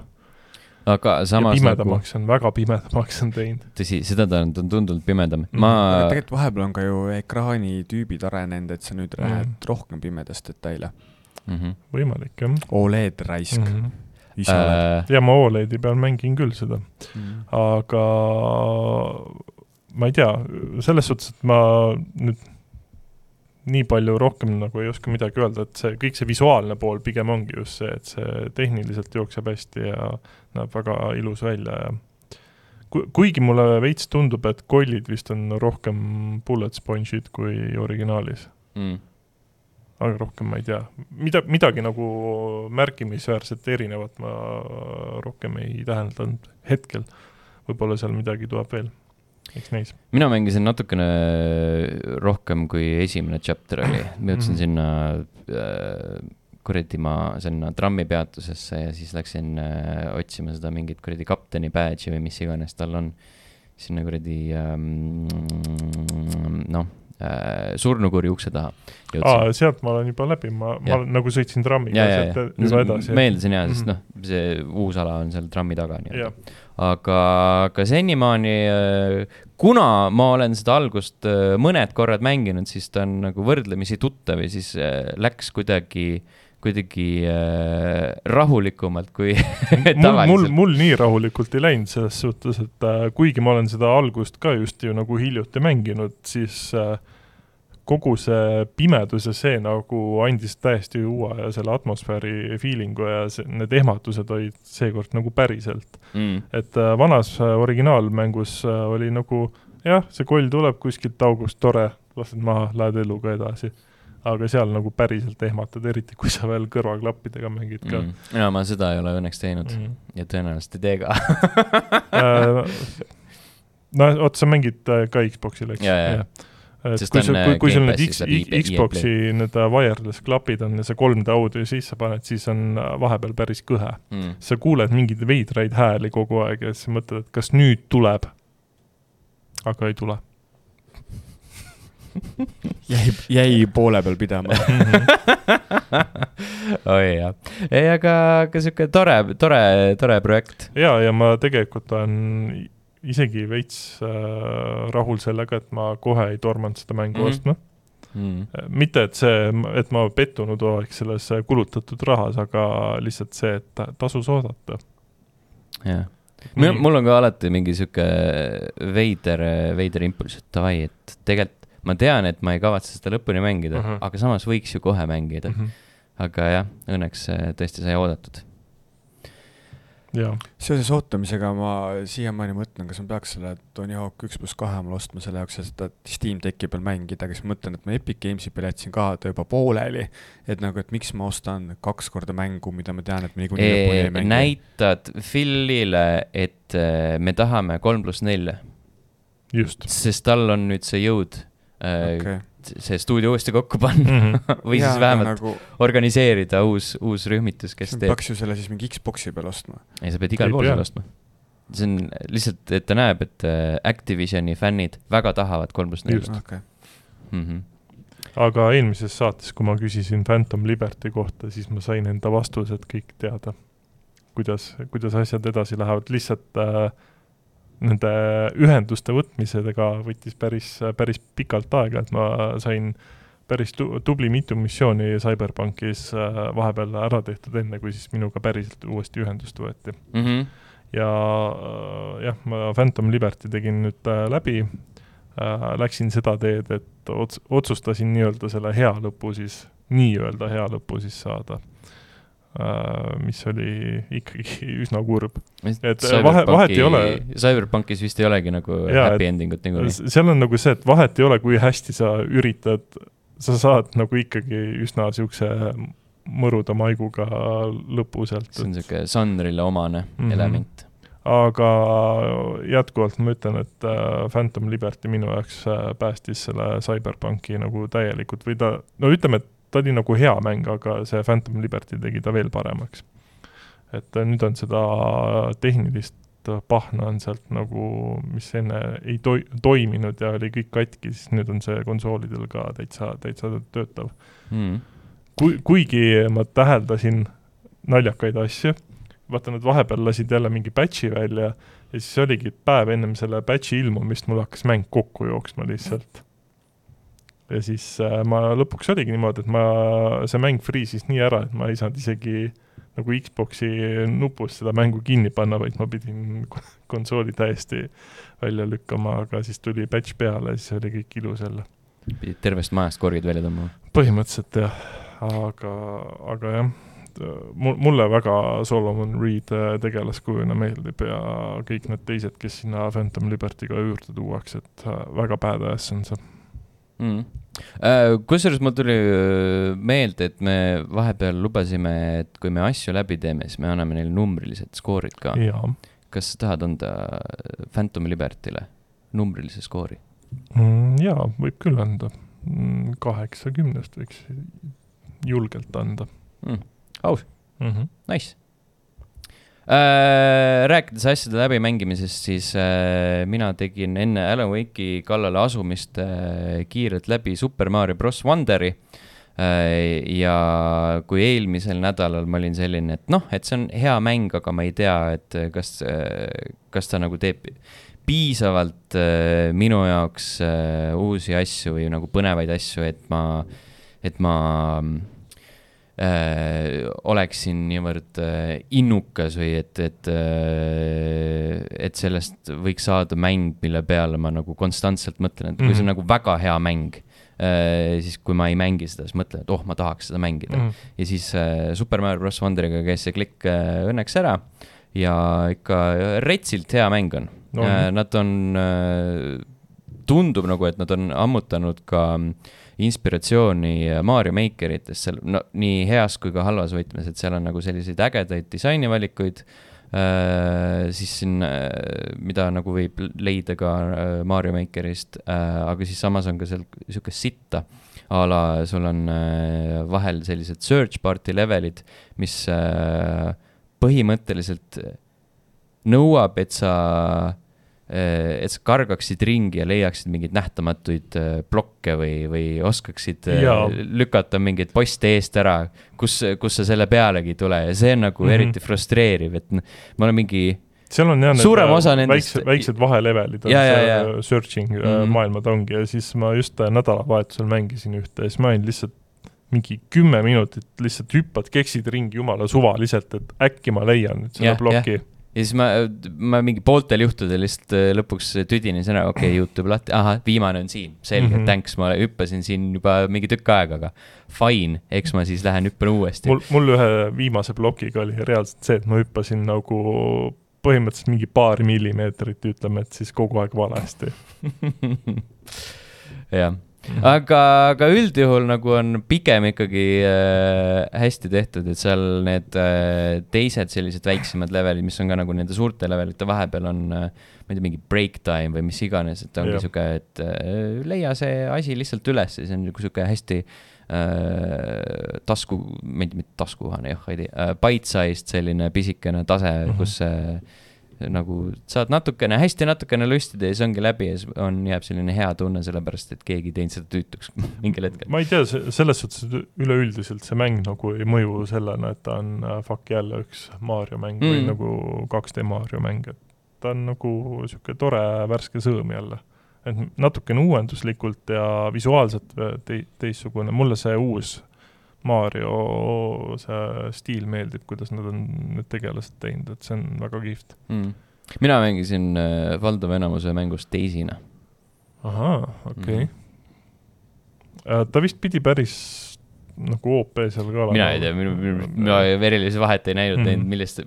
aga samas ja pimedamaks nagu... on, väga pimedamaks on teinud. tõsi, seda ta on, ta on tunduvalt pimedam mm.. ma tegelikult vahepeal on ka ju ekraanitüübid arenenud, et sa nüüd mm. lähed rohkem pimedas detaile mm. -hmm. võimalik, jah. Oled raisk mm. -hmm ise äh... oled. ja ma Oledi peal mängin küll seda mm.. aga ma ei tea, selles suhtes, et ma nüüd nii palju rohkem nagu ei oska midagi öelda, et see, kõik see visuaalne pool pigem ongi just see, et see tehniliselt jookseb hästi ja näeb väga ilus välja ja ku-, kuigi mulle veits tundub, et kollid vist on rohkem bullet sponge'id kui originaalis mm aga rohkem ma ei tea. mida, midagi nagu märkimisväärselt erinevat ma rohkem ei täheldanud hetkel. võib-olla seal midagi tuleb veel, eks näis. mina mängisin natukene rohkem, kui esimene chapter oli, ma jõudsin -hmm. sinna äh, kuradi ma sinna trammipeatusesse ja siis läksin äh, otsima seda mingit kuradi kapteni badge'i või mis iganes tal on. sinna kuradi ähm, noh surnukuri ukse taha. aa, sealt ma olen juba läbi, ma, ma olen, nagu sõitsin trammiga sealt juba edasi. meeldisin jaa, sest mm -hmm. noh, see uus ala on seal trammi taga nii-öelda. aga, aga senimaani, äh, kuna ma olen seda algust äh, mõned korrad mänginud, siis ta on nagu võrdlemisi tuttav ja siis äh, läks kuidagi kuidagi äh, rahulikumalt kui [laughs] tavaliselt. mul, mul nii rahulikult ei läinud selles suhtes, et äh, kuigi ma olen seda algust ka just ju nagu hiljuti mänginud, siis äh, kogu see pimedus ja see nagu andis täiesti uue ja selle atmosfääri feeling'u ja see, need ehmatused olid seekord nagu päriselt. Mm.. et äh, vanas äh, originaalmängus äh, oli nagu jah, see koll tuleb kuskilt august, tore, lased maha, lähed eluga edasi aga seal nagu päriselt ehmatad, eriti kui sa veel kõrvaklappidega mängid ka. Mm.. ja ma seda ei ole õnneks teinud. Mm. ja tõenäoliselt ei tee ka. [laughs] No vot, sa mängid ka Xboxil, eks? et Sest kui sa, kui, kui sul need X, Xbox'i. Need wireless klapid on ja see 3D audio sisse paned, siis on vahepeal päris kõhe. Mm.. sa kuuled mingeid veidraid hääli kogu aeg ja siis mõtled, et kas nüüd tuleb. aga ei tule [laughs] jäi, jäi poole peal pidama [laughs] oi jah, ei aga, aga sihuke tore, tore, tore projekt. ja, ja ma tegelikult olen isegi veits äh, rahul sellega, et ma kohe ei tormanud seda mängu mm -hmm. ostma mm.. mitte, et see, et ma pettunud oleks selles kulutatud rahas, aga lihtsalt see, et tasus oodata. jah mul, mul on ka alati mingi sihuke veider, veider impulss, et davai, et tegelikult ma tean, et ma ei kavatse seda lõpuni mängida uh, mhm. -huh. aga samas võiks ju kohe mängida uh. Mhm. -huh. aga jah, õnneks tõesti sai oodatud seoses ootamisega ma siiamaani mõtlen, kas ma peaks selle Tony Hawk üks pluss kahe omale ostma selle jaoks, et seda Steam Decki peal mängida, aga siis mõtlen, et ma Epic Games'i peal jätsin ka ta juba pooleli. et nagu, et miks ma ostan kaks korda mängu, mida ma tean, et ma niikuinii lõpuni ei mängi. näitad Philile, et äh, me tahame kolm pluss nelja. sest tal on nüüd see jõud Äh, okay. see stuudio uuesti kokku panna mm -hmm. [laughs] või ja, siis vähemalt nagu... organiseerida uus, uus rühmitus, kes teeb. peaks ju selle siis mingi Xbox'i peal ostma. ei, sa pead igal pool selle ostma. see on lihtsalt, et ta näeb, et äh, Activisioni fännid väga tahavad kolm pluss neli. Aga eelmises saates, kui ma küsisin Phantom Liberty kohta, siis ma sain enda vastused kõik teada. kuidas, kuidas asjad edasi lähevad, lihtsalt äh, nende ühenduste võtmisega võttis päris, päris pikalt aega, et ma sain päris tu-, tubli mitu missiooni CyberPunkis äh, vahepeal ära tehtud, enne kui siis minuga päriselt uuesti ühendust võeti mm. -hmm. ja äh, jah, ma Phantom Liberty tegin nüüd äh, läbi, läksin seda teed, et ots-, otsustasin nii-öelda selle hea lõpu siis, nii-öelda hea lõpu siis saada mis oli ikkagi [laughs] üsna kurb. et vahe, vahet ei ole. CyberPunkis vist ei olegi nagu ja, happy ending ut niikuinii. seal on nagu see, et vahet ei ole, kui hästi sa üritad, sa saad nagu ikkagi üsna niisuguse mõruda maiguga lõpu sealt. see on niisugune žanrile omane mm -hmm. element aga jätkuvalt ma ütlen, et äh, Phantom Liberty minu jaoks äh, päästis selle CyberPunki nagu täielikult või ta, no ütleme, et ta oli nagu hea mäng, aga see Phantom Liberty tegi ta veel paremaks. et äh, nüüd on seda tehnilist pahna on sealt nagu, mis enne ei toi-, toiminud ja oli kõik katki, siis nüüd on see konsoolidel ka täitsa, täitsa töötav. Mm.. kui, kuigi ma täheldasin naljakaid asju, vaata nad vahepeal lasid jälle mingi patch'i välja ja siis oligi päev ennem selle patch'i ilmumist mul hakkas mäng kokku jooksma lihtsalt ja siis äh, ma lõpuks oligi niimoodi, et ma, see mäng friisis nii ära, et ma ei saanud isegi nagu Xbox'i nupust seda mängu kinni panna, vaid ma pidin konsooli täiesti välja lükkama, aga siis tuli patch peale siis oli kõik ilus jälle. pidid tervest majast korgid välja tõmbama? põhimõtteliselt jah, aga, aga jah, mul, mulle väga Solomon Reed äh, tegelaskujuna meeldib ja kõik need teised, kes sinna Phantom Liberty'ga juurde tuuakse, et äh, väga badass on see mm.. Äh, kusjuures mul tuli äh, meelde, et me vahepeal lubasime, et kui me asju läbi teeme, siis me anname neile numbrilised skoorid ka. kas sa tahad anda Phantom Libertyle numbrilise skoori mm,? jaa, võib küll anda. Mm, kaheksakümnest võiks julgelt anda mm,. aus mm, -hmm. nice äh,. Rääkides asjade läbimängimisest, siis äh, mina tegin enne Alan Wake'i kallale asumist äh, kiirelt läbi Super Mario Bros Wonderi äh,. ja kui eelmisel nädalal ma olin selline, et noh, et see on hea mäng, aga ma ei tea, et kas äh,, kas ta nagu teeb piisavalt äh, minu jaoks äh, uusi asju või nagu põnevaid asju, et ma, et ma äh, oleksin niivõrd äh, innukas või et, et äh,, et sellest võiks saada mäng, mille peale ma nagu konstantselt mõtlen, et kui mm -hmm. see on mhm. nagu väga hea mäng äh,, siis kui ma ei mängi seda, siis mõtlen, et oh, ma tahaks seda mängida mm. -hmm. ja siis äh, Super Mario Bros Wonderiga käis see klikk äh, õnneks ära ja ikka retsilt hea mäng on no.. Äh, nad on, äh, tundub nagu, et nad on ammutanud ka inspiratsiooni Mario Makeritest, seal no nii heas kui ka halvas võtmes, et seal on nagu selliseid ägedaid disainivalikuid äh,, siis siin äh,, mida nagu võib leida ka äh, Mario Makerist äh,, aga siis samas on ka seal niisugust sitta a la sul on äh, vahel sellised search party levelid, mis äh, põhimõtteliselt nõuab, et sa, et sa kargaksid ringi ja leiaksid mingeid nähtamatuid eh, blokke või, või oskaksid eh, ja. lükata mingeid poste eest ära, kus, kus sa selle pealegi ei tule ja see on nagu mm -hmm. eriti frustreeriv, et ma olen mingi seal on jah suurem osa nendest väiksed, väiksed vahelevelid on ja, see ja, ja. searching mm -hmm. maailmad ongi ja siis ma just nädalavahetusel mängisin ühte ja siis ma olin lihtsalt mingi kümme minutit lihtsalt hüppad, keksid ringi jumala suvaliselt, et äkki ma leian nüüd selle ploki ja siis ma, ma mingi pooltel juhtudel lihtsalt äh, lõpuks tüdinen sõna, okei okay,, Youtube lahti, ahah, viimane on siin, selge mm, -hmm. thanks, ma hüppasin siin juba mingi tükk aega, aga fine, eks ma siis lähen hüppan uuesti. mul, mul ühe viimase plokiga oli reaalselt see, et ma hüppasin nagu põhimõtteliselt mingi paari millimeetrit, ütleme, et siis kogu aeg valesti [laughs] jah. Aga, aga üldjuhul nagu on pigem ikkagi äh, hästi tehtud, et seal need äh, teised sellised väiksemad levelid, mis on ka nagu nende suurte levelite vahepeal on äh,, ma ei tea, mingi break time või mis iganes, et ongi sihuke, et äh, leia see asi lihtsalt üles ja see on nagu sihuke hästi äh, tasku, mitte taskukohane, jah, ei tea äh,, bite-sized selline pisikene tase mm, -hmm. kus äh, nagu saad natukene, hästi natukene lustida ja siis ongi läbi ja siis on, jääb selline hea tunne, sellepärast et keegi ei teinud seda tüütuks [laughs] mingil hetkel. ma ei tea, selles suhtes üleüldiselt see mäng nagu ei mõju sellena, et ta on äh, fuck jälle üks Mario mäng mm. või nagu 2D Mario mäng, et ta on nagu niisugune tore värske sõõm jälle. et natukene uuenduslikult ja visuaalselt te-, teistsugune, mulle see uus Mario see stiil meeldib, kuidas nad on need tegelased teinud, et see on väga kihvt mm.. mina mängisin äh, valdava enamuse mängust Daisy'na. ahaa, okei okay. mm.. Äh, ta vist pidi päris nagu OP seal ka olema. mina ei tea, minu, minu, mina erilisi vahet ei näinud mm., -hmm. millest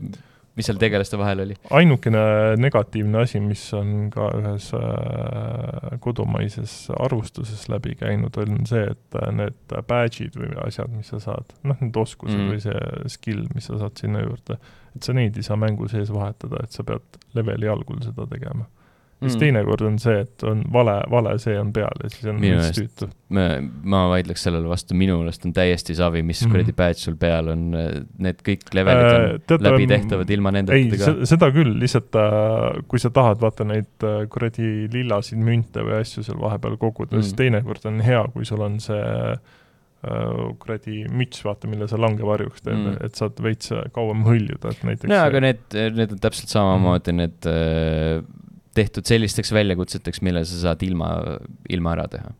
mis seal tegelaste vahel oli? ainukene negatiivne asi, mis on ka ühes äh, kodumaises arvustuses läbi käinud, on see, et äh, need badge'id või asjad, mis sa saad, noh, need oskused mm. või see skill, mis sa saad sinna juurde, et sa neid ei saa mängu sees vahetada, et sa pead leveli algul seda tegema siis mm. teinekord on see, et on vale, vale see on peal ja siis on veits tüütu. ma, ma vaidleks sellele vastu, minu meelest on täiesti savi, mis mm. kuradi badge sul peal on, need kõik levelid on äh, tead, läbitehtavad ilma nendeta ka. seda küll, lihtsalt äh, kui sa tahad vaata neid äh, kuradi lillasid münte või asju seal vahepeal koguda mm., siis teinekord on hea, kui sul on see äh, kuradi müts, vaata, mille sa langevarjuks teed mm., et saad veits kauem hõljuda, et näiteks no aga need, need on täpselt samamoodi mm. need tehtud sellisteks väljakutseteks, mille sa saad ilma, ilma ära teha.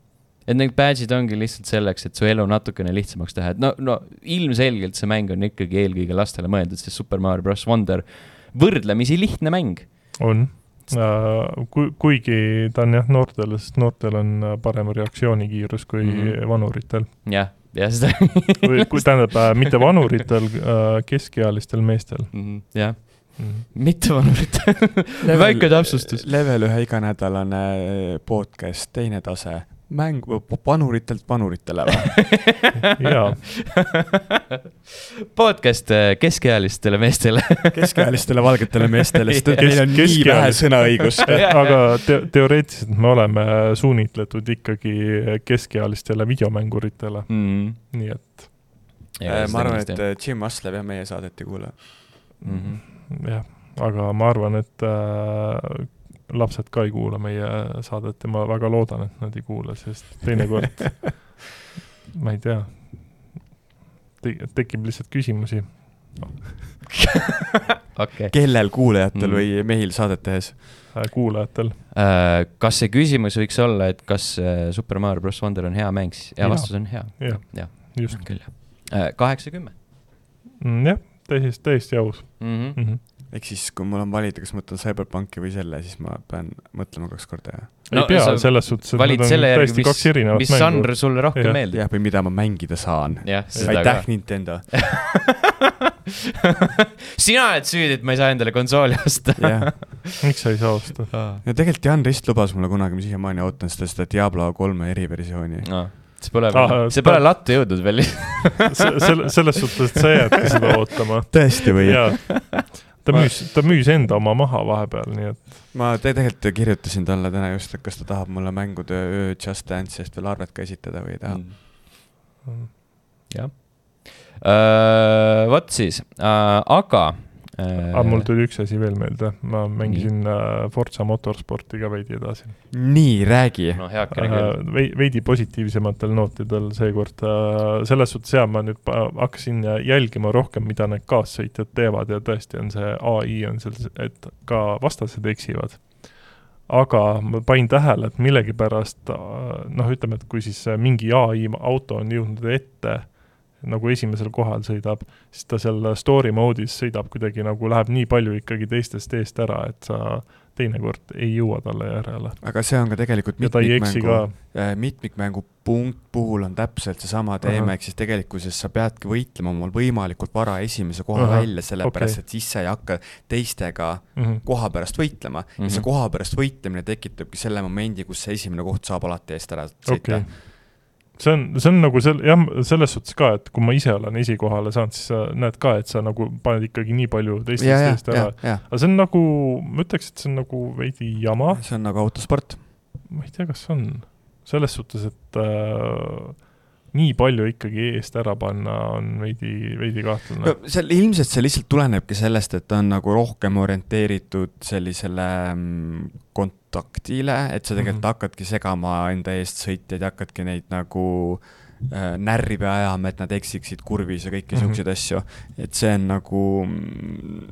et need badge'id ongi lihtsalt selleks, et su elu natukene lihtsamaks teha, et no, no ilmselgelt see mäng on ikkagi eelkõige lastele mõeldud, sest Super Mario Bros Wonder võrdlemisi lihtne mäng. on uh,, ku-, kuigi ta on jah noortele, sest noortel on parem reaktsioonikiirus kui mm -hmm. vanuritel. jah, jah, seda või kui tähendab äh,, mitte vanuritel äh,, keskealistel meestel. -hmm, jah mm.. mittevanurit väike täpsustus. level ühe iganädalane podcast, teine tase, mäng vanuritelt vanuritele või? [laughs] [laughs] Jaa. [laughs] podcast äh, keskealistele meestele. Keskealistele valgetele meestele, sest et meil on nii vähe sõnaõigust aga te teoreetiliselt me oleme suunitletud ikkagi keskealistele videomänguritele. Mm.. nii et ma arvan, et Jim Aslev jah, meie saadet ei kuule. Mm. -hmm. Jah, aga ma arvan, et äh, lapsed ka ei kuula meie saadet ja ma väga loodan, et nad ei kuula, sest teinekord [laughs] ma ei tea te, tekib lihtsalt küsimusi okay. kellel, kuulajatel mm. või mehil saadet tehes? Äh, kuulajatel. Äh, kas see küsimus võiks olla, et kas äh, Super Mario bros Wonder on hea mäng, siis ja vastus on hea. jah ja. ja., just. küll, jah. kaheksakümmend. Mm, jah, täiesti, täiesti aus mm. -hmm. Mm -hmm ehk siis, kui mul on valida, kas ma võtan Cyberpunki või selle, siis ma pean mõtlema kaks korda, jah? no, ei pea, selles suhtes, et valid selle järgi, mis, mis žanr sulle rohkem ja. meeldib. jah, või mida ma mängida saan. aitäh, Nintendo [laughs] sina oled süüdi, et ma ei saa endale konsooli osta [laughs] miks sa ei saa osta? no tegelikult Jan Rist lubas mulle kunagi, ma siiamaani ootan seda, seda Diablo kolme eriversiooni no see pole ah,, see pole lattu jõudnud veel selle, selles suhtes, et sa jäädki seda [laughs] ootama. tõesti või? ta müüs, ta müüs enda oma maha vahepeal, nii et. ma te tegelikult kirjutasin talle täna just, et kas ta tahab mulle mängude öö Just Dance'ist veel arvet ka esitada või ei taha mm.. jah uh,. vot siis uh,, aga aga mul tuli üks asi veel meelde, ma mängisin nii. Äh, Forza Motorsporti ka veidi edasi. nii, räägi. no heakene küll. Äh, veidi positiivsematel nootidel seekord, selles suhtes jaa, ma nüüd hakkasin jälgima rohkem, mida need kaassõitjad teevad ja tõesti on see ai on seal, et ka vastased eksivad aga ma panin tähele, et millegipärast noh, ütleme, et kui siis mingi ai auto on jõudnud ette nagu esimesel kohal sõidab, siis ta seal story mode'is sõidab kuidagi nagu läheb nii palju ikkagi teistest eest ära, et sa teinekord ei jõua talle järele. aga see on ka tegelikult mitmikmängu, mitmikmängu punkt puhul on täpselt seesama teema, ehk siis tegelikkuses sa peadki võitlema omal võimalikult vara esimese koha Aha, välja, sellepärast okay. et siis sa ei hakka teistega mm -hmm. koha pärast võitlema mm -hmm. ja see koha pärast võitlemine tekitabki selle momendi, kus see esimene koht saab alati eest ära sõita okay see on, see on nagu sel-, jah, selles suhtes ka, et kui ma ise olen esikohale saanud, siis sa näed ka, et sa nagu paned ikkagi nii palju teistest eest ära. aga see on nagu, ma ütleks, et see on nagu veidi jama. see on nagu autosport. ma ei tea, kas on. selles suhtes, et äh, nii palju ikkagi eest ära panna on veidi, veidi kahtlane no,. seal ilmselt see lihtsalt tulenebki sellest, et ta on nagu rohkem orienteeritud sellisele mm, kontaktile, et sa tegelikult mm -hmm. hakkadki segama enda eest sõitjaid ja hakkadki neid nagu äh, närvi ajama, et nad eksiksid kurvis ja kõiki mm -hmm. siukseid asju. et see on nagu mm,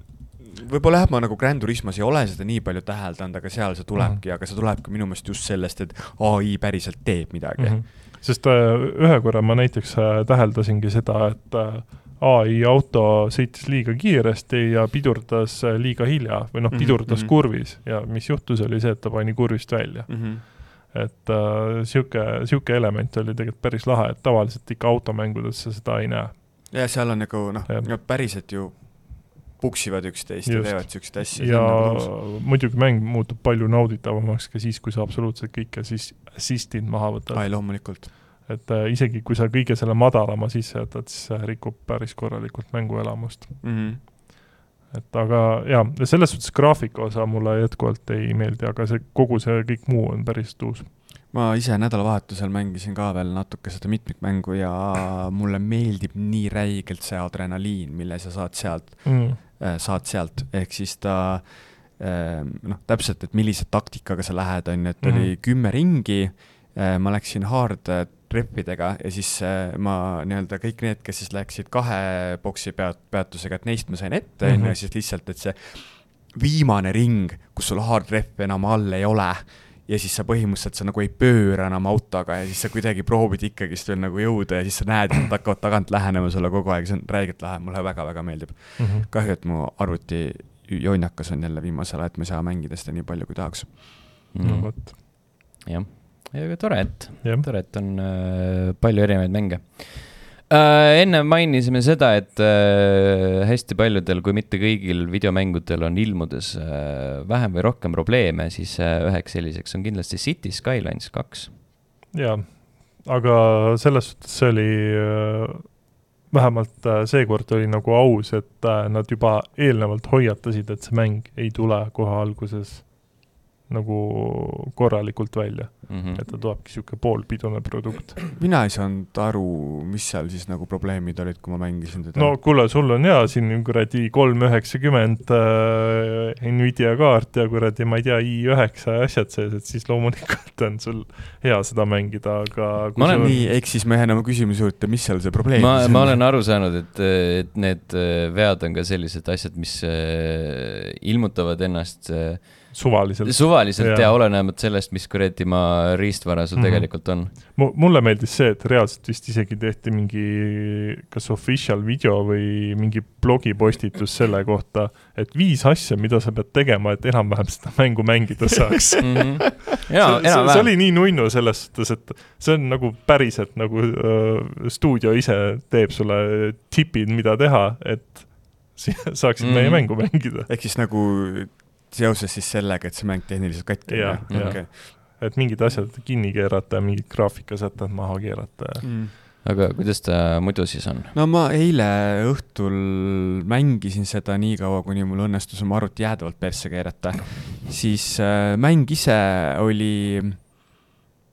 võib-olla jah, ma nagu Grand Turismos ei ole seda nii palju täheldanud, aga seal see tulebki mm, -hmm. aga see tulebki minu meelest just sellest, et ai päriselt teeb midagi mm. -hmm sest äh, ühe korra ma näiteks äh, täheldasingi seda, et äh, ai auto sõitis liiga kiiresti ja pidurdas liiga hilja või noh, mhm, pidurdas mm -hmm. kurvis ja mis juhtus, oli see, et ta pani kurvist välja mm. -hmm et äh,, niisugune element oli tegelikult päris lahe, et tavaliselt ikka automängudes sa seda ei näe. ja seal on nagu noh, päriselt ju puksivad üksteist ja teevad niisuguseid asju. ja nagu muidugi mäng muutub palju nauditavamaks ka siis, kui sa absoluutselt kõik assis-, assist'id maha võtad. ai, loomulikult. et äh, isegi, kui sa kõige selle madalama sisse jätad, siis see rikub päris korralikult mänguelamust mm. -hmm et aga jaa, selles suhtes graafika osa mulle jätkuvalt ei meeldi, aga see, kogu see kõik muu on päris tuus ma ise nädalavahetusel mängisin ka veel natuke seda mitmikmängu ja mulle meeldib nii räigelt see adrenaliin, mille sa saad sealt mm., äh, saad sealt, ehk siis ta äh, noh, täpselt, et millise taktikaga sa lähed, on ju, et oli mm. kümme ringi, äh, ma läksin hard treppidega ja siis ma nii-öelda kõik need, kes siis läksid kahe boksi peat-, peatusega, et neist ma sain ette, on ju, siis lihtsalt, et see viimane ring, kus sul hard rep enam all ei ole ja siis sa põhimõtteliselt, sa nagu ei pööra enam autoga ja siis sa kuidagi proovid ikkagist veel nagu jõuda ja siis sa näed, et nad hakkavad tagant lähenema sulle kogu aeg, see on räigelt lahe, mulle väga-väga meeldib mm. -hmm. kahju, et mu arvuti jonnakas on jälle viimasel ajal, et ma ei saa mängida seda nii palju, kui tahaks mm.. no vot. jah, aga tore, et, tore, et on äh, palju erinevaid mänge äh,. enne mainisime seda, et äh, hästi paljudel, kui mitte kõigil videomängudel on ilmudes äh, vähem või rohkem probleeme, siis äh, üheks selliseks on kindlasti City Skylines kaks. jaa, aga selles suhtes see oli äh, vähemalt äh, seekord oli nagu aus, et äh, nad juba eelnevalt hoiatasid, et see mäng ei tule kohe alguses nagu korralikult välja mm. -hmm. et ta tulebki niisugune poolpidune produkt. [clears throat] mina ei saanud aru, mis seal siis nagu probleemid olid, kui ma mängisin teda. no kuule, sul on jaa siin kuradi kolm üheksakümmend äh, Nvidia kaart ja kuradi, ma ei tea, i9 ja asjad sees, et siis loomulikult on sul hea seda mängida, aga ma olen on... nii, eks siis me jääme oma küsimuse juurde, mis seal see probleem ma, ma olen aru saanud, et, et need äh, vead on ka sellised asjad, mis äh, ilmutavad ennast äh, suvaliselt. suvaliselt ja, ja olenemata sellest, mis kuradi maa riistvara sul mm -hmm. tegelikult on. mulle meeldis see, et reaalselt vist isegi tehti mingi kas official video või mingi blogipostitus selle kohta, et viis asja, mida sa pead tegema, et enam-vähem seda mängu mängida [laughs] saaks mm. -hmm. Jaa, see, see, see oli nii nunnu selles suhtes, et see on nagu päriselt nagu äh, stuudio ise teeb sulle tipid, mida teha, et [laughs] saaksid mm -hmm. meie mängu mängida. ehk siis nagu seoses siis sellega, et see mäng tehniliselt katki on? jah, jah. et mingid asjad kinni keerata ja mingid graafikasätted maha keerata ja mm aga kuidas ta muidu siis on? no ma eile õhtul mängisin seda nii kaua, kuni mul õnnestus oma arvuti jäädavalt persse keerata. siis äh, mäng ise oli Mm,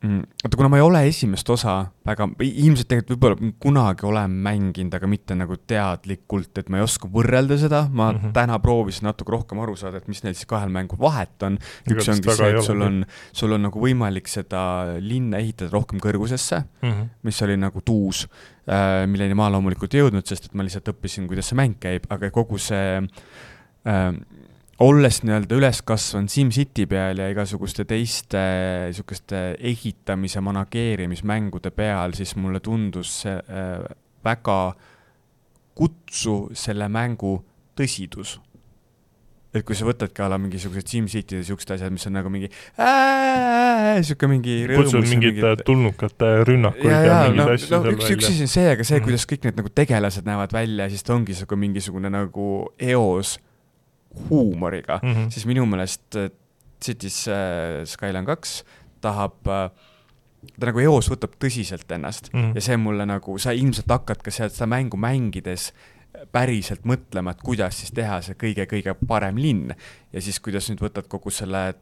oota, kuna ma ei ole esimest osa väga, ilmselt tegelikult võib-olla kunagi olen mänginud, aga mitte nagu teadlikult, et ma ei oska võrrelda seda, ma mm -hmm. täna proovisin natuke rohkem aru saada, et mis neil siis kahel mängul vahet on. üks ongi see, et sul on, sul on nagu võimalik seda linna ehitada rohkem kõrgusesse mm, -hmm. mis oli nagu tuus äh,, milleni ma loomulikult ei jõudnud, sest et ma lihtsalt õppisin, kuidas see mäng käib, aga kogu see äh, olles nii-öelda üles kasvanud SimCity peal ja igasuguste teiste niisuguste ehitamise, manageerimismängude peal, siis mulle tundus see äh, väga kutsu selle mängu tõsidus. et kui sa võtadki a la mingisugused SimCity'd ja siuksed asjad, mis on nagu mingi sihuke mingi kutsud mingit mingid... tulnukate rünnakuid ja, ja, ja mingeid no, asju no, seal üks, välja. üks asi on see, aga see, mhm. kuidas kõik need nagu tegelased näevad välja, siis ta ongi sihuke mingisugune nagu eos huumoriga mm, -hmm. siis minu meelest äh, Cities äh, Skyline kaks tahab äh, ta nagu eos võtab tõsiselt ennast mm -hmm. ja see mulle nagu, sa ilmselt hakkad ka sealt seda mängu mängides päriselt mõtlema, et kuidas siis teha see kõige-kõige parem linn. ja siis, kuidas nüüd võtad kogu selle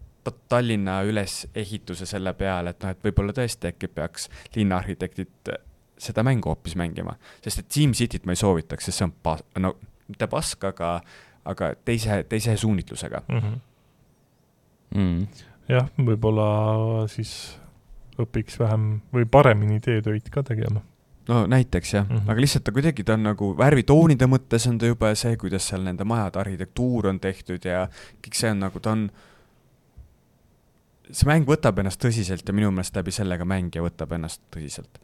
Tallinna ülesehituse selle peale, et noh, et võib-olla tõesti äkki peaks linnaarhitektid seda mängu hoopis mängima. sest et SimCityt ma ei soovitaks, sest see on pas-, no mitte pask, aga aga teise, teise suunitlusega mm. -hmm. Mm. jah, võib-olla siis õpiks vähem või paremini teetöid ka tegema no näiteks jah mm, -hmm. aga lihtsalt ta kuidagi, ta on nagu värvitoonide mõttes on ta jube see, kuidas seal nende majade arhitektuur on tehtud ja kõik see on nagu, ta on, see mäng võtab ennast tõsiselt ja minu meelest läbi selle ka mängija võtab ennast tõsiselt.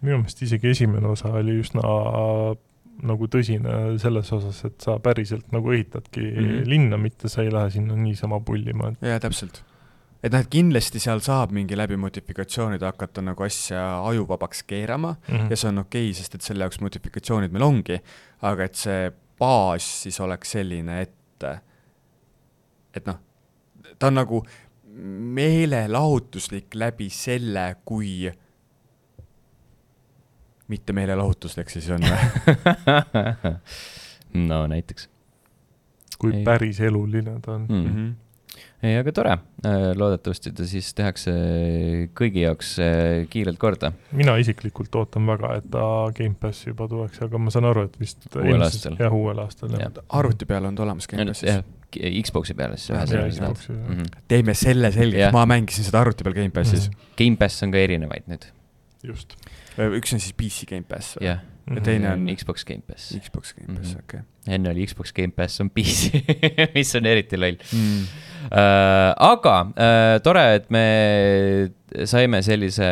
minu meelest isegi esimene osa oli üsna nagu tõsine selles osas, et sa päriselt nagu ehitadki mm -hmm. linna, mitte sa ei lähe sinna niisama pullima, et jaa, täpselt. et noh, et kindlasti seal saab mingi läbi modifikatsioonide hakata nagu asja ajuvabaks keerama mm -hmm. ja see on okei okay,, sest et selle jaoks modifikatsioonid meil ongi, aga et see baas siis oleks selline, et et noh, ta on nagu meelelahutuslik läbi selle, kui mitte meelelahutuslik see siis on või [laughs] no näiteks. kui ei. päris eluline ta on mm. -hmm ei, aga tore, äh, loodetavasti ta siis tehakse kõigi jaoks äh, kiirelt korda. mina isiklikult ootan väga, et ta Gamepassi juba tuleks, aga ma saan aru, et vist uuel aastal. jah, uuel aastal, jah. arvuti peal on ta olemas Gamepassis? Xbox'i peale siis ühesõnaga. Mm -hmm. teeme selle selgeks, ma mängisin seda arvuti peal Gamepassis mm. -hmm. Gamepass on ka erinevaid nüüd. just üks on siis PC Gamepass või? jah. ja teine on Xbox Gamepass. Xbox Gamepass mm -hmm., okei okay.. enne oli Xbox Gamepass on PC [laughs] mis on eriti loll mm.. Uh, aga uh, tore, et me saime sellise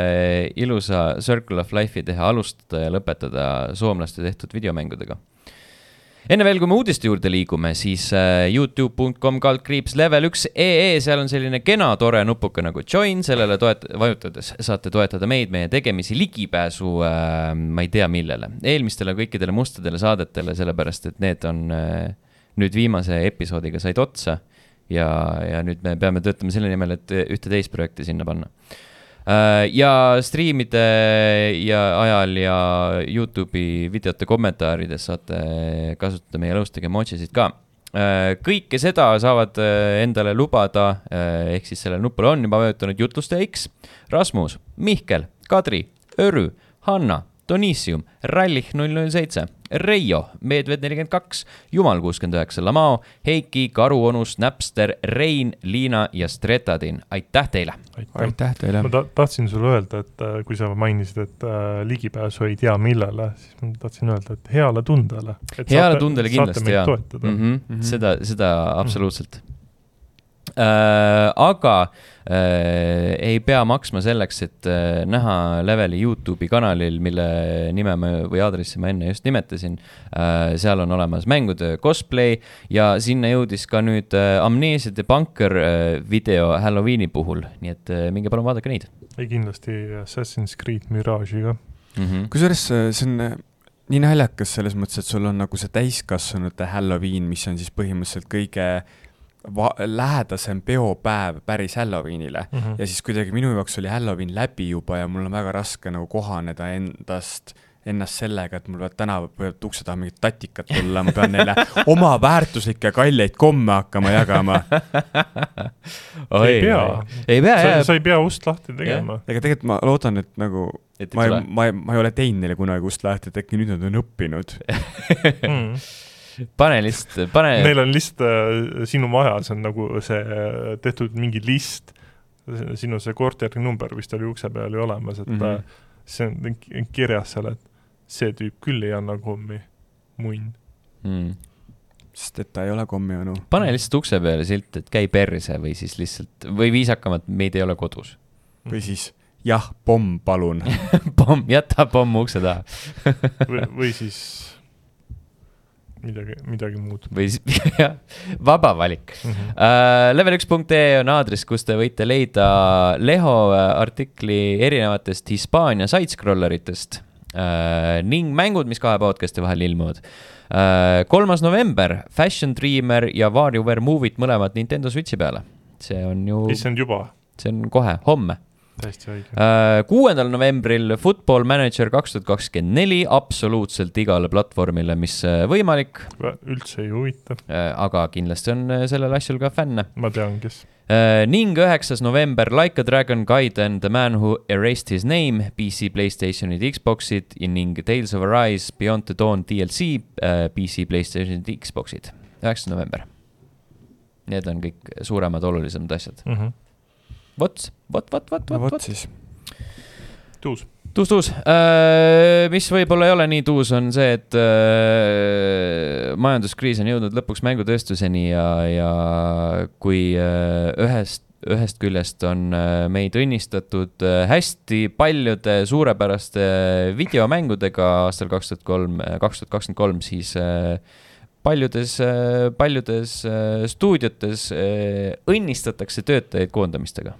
ilusa Circle of Life'i teha, alustada ja lõpetada soomlaste tehtud videomängudega enne veel, kui me uudiste juurde liigume, siis äh, Youtube.com kaldkriips level üks ee, seal on selline kena tore nupuke nagu join, sellele toet-, vajutades saate toetada meid, meie tegemisi, ligipääsu äh,, ma ei tea, millele, eelmistele kõikidele mustadele saadetele, sellepärast et need on äh, nüüd viimase episoodiga said otsa. ja, ja nüüd me peame töötama selle nimel, et ühte teist projekti sinna panna ja striimide ja ajal ja Youtube'i videote kommentaarides saate kasutada meie Lõustage emojisid ka. kõike seda saavad endale lubada, ehk siis sellele nupule on juba vajutanud jutlustaja X, Rasmus, Mihkel, Kadri, Örü, Hanna, Donissium, Rallich null null seitse, Reio, Medved nelikümmend kaks, Jumal kuuskümmend üheksa, Lamao, Heiki, Karuonus, Napster, Rein, Liina ja Stretadin, aitäh teile! aitäh teile! ma ta tahtsin sulle öelda, et äh, kui sa mainisid, et äh, ligipääsu ei tea millele, siis ma tahtsin öelda, et heale tundele. heale tundele kindlasti, jaa. Mm -hmm. mm -hmm. seda, seda absoluutselt mm. -hmm äh,. aga äh, ei pea maksma selleks, et äh, näha Leveli Youtube'i kanalil, mille nime ma või aadressi ma enne just nimetasin äh,. seal on olemas mängude cosplay ja sinna jõudis ka nüüd äh, Amnesia The Bunker äh, video Halloweeni puhul, nii et äh, minge palun vaadake neid. ei, kindlasti Assassin's Creed Mirage'i ka mm -hmm.. kusjuures äh, see on äh, nii naljakas selles mõttes, et sul on nagu see täiskasvanute Halloween, mis on siis põhimõtteliselt kõige va-, lähedasem peopäev päris Halloweenile mm. -hmm. ja siis kuidagi minu jaoks oli Halloween läbi juba ja mul on väga raske nagu kohaneda endast ennast sellega, et mul peavad tänava, võivad ukse taha mingid tatikad tulla, ma pean neile [laughs] oma väärtuslikke kalleid komme hakkama jagama ei pea, ei pea, jah. sa ei pea ust lahti tegema. ega tegelikult ma loodan, et nagu et ma ei, ma ei, ma ei ole teinud neile kunagi ust lahti, et äkki nüüd nad on õppinud [laughs] mm pane lihtsalt, pane. Neil on lihtsalt äh, sinu majas on nagu see äh, tehtud mingi list, sinu see korteri number vist oli ukse peal ju olemas, et mm -hmm. see on kirjas seal, et see tüüp küll ei anna kommi, munn mm sest et ta ei ole kommionu. pane lihtsalt ukse peale silt, et käi perse või siis lihtsalt, või viisakamalt, meid ei ole kodus. või siis jah, pomm, palun [laughs] pomm, jäta pomm ukse taha või, või siis midagi, midagi muud. või [laughs] jah, vaba valik mm. -hmm. Uh, level1.ee on aadress, kus te võite leida Leho äh, artikli erinevatest Hispaania side-scroller itest uh, ning mängud, mis kahe podcast'i vahel ilmuvad uh,. kolmas november, Fashion Dreamer ja WarioWare Movie't mõlemad Nintendo Switchi peale. see on ju. issand juba. see on kohe, homme täiesti õige. Äh, kuuendal novembril Football Manager kaks tuhat kakskümmend neli absoluutselt igale platvormile, mis äh, võimalik. üldse ei huvita. Äh, aga kindlasti on sellel asjal ka fänne. ma tean, kes. ning üheksas november Like a Dragon Gaiden The Man Who Erased His Name PC, Playstationid, Xboxid ning Tales of Arise Beyond the Dawn DLC PC, Playstationid, Xboxid. üheksas november. Need on kõik suuremad, olulisemad asjad mm. -hmm vot, vot, vot, vot, vot, vot siis. tuus. tuus, tuus äh,. mis võib-olla ei ole nii tuus, on see, et äh, majanduskriis on jõudnud lõpuks mängutööstuseni ja, ja kui äh, ühest ühest küljest on äh, meid õnnistatud äh, hästi paljude suurepäraste videomängudega aastal kaks tuhat kolm, äh, kaks tuhat kakskümmend kolm, siis paljudes, paljudes stuudiotes õnnistatakse töötajaid koondamistega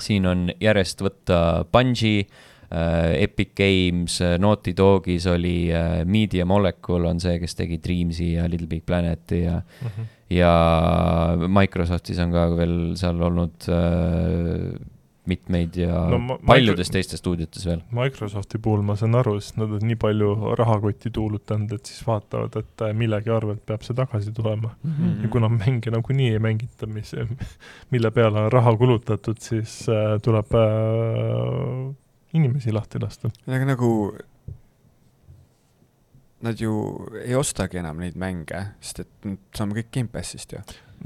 siin on järjest võtta Bungi äh,, Epic Games, äh, Naughty Dogis oli äh, Media Molecule on see, kes tegi Dreamsi ja Little Big Planeti ja mm, -hmm. ja Microsoftis on ka veel seal olnud mitmeid ja no, ma, paljudes Micro... teistes stuudiotes veel. Microsofti puhul ma saan aru, sest nad on nii palju rahakotti tuulutanud, et siis vaatavad, et äh, millegi arvelt peab see tagasi tulema mm. -hmm. ja kuna mänge nagunii ei mängita, mis, [laughs] mille peale on raha kulutatud, siis äh, tuleb äh, inimesi lahti lasta. aga nagu nad ju ei ostagi enam neid mänge, sest et saame kõik Gamepassist ju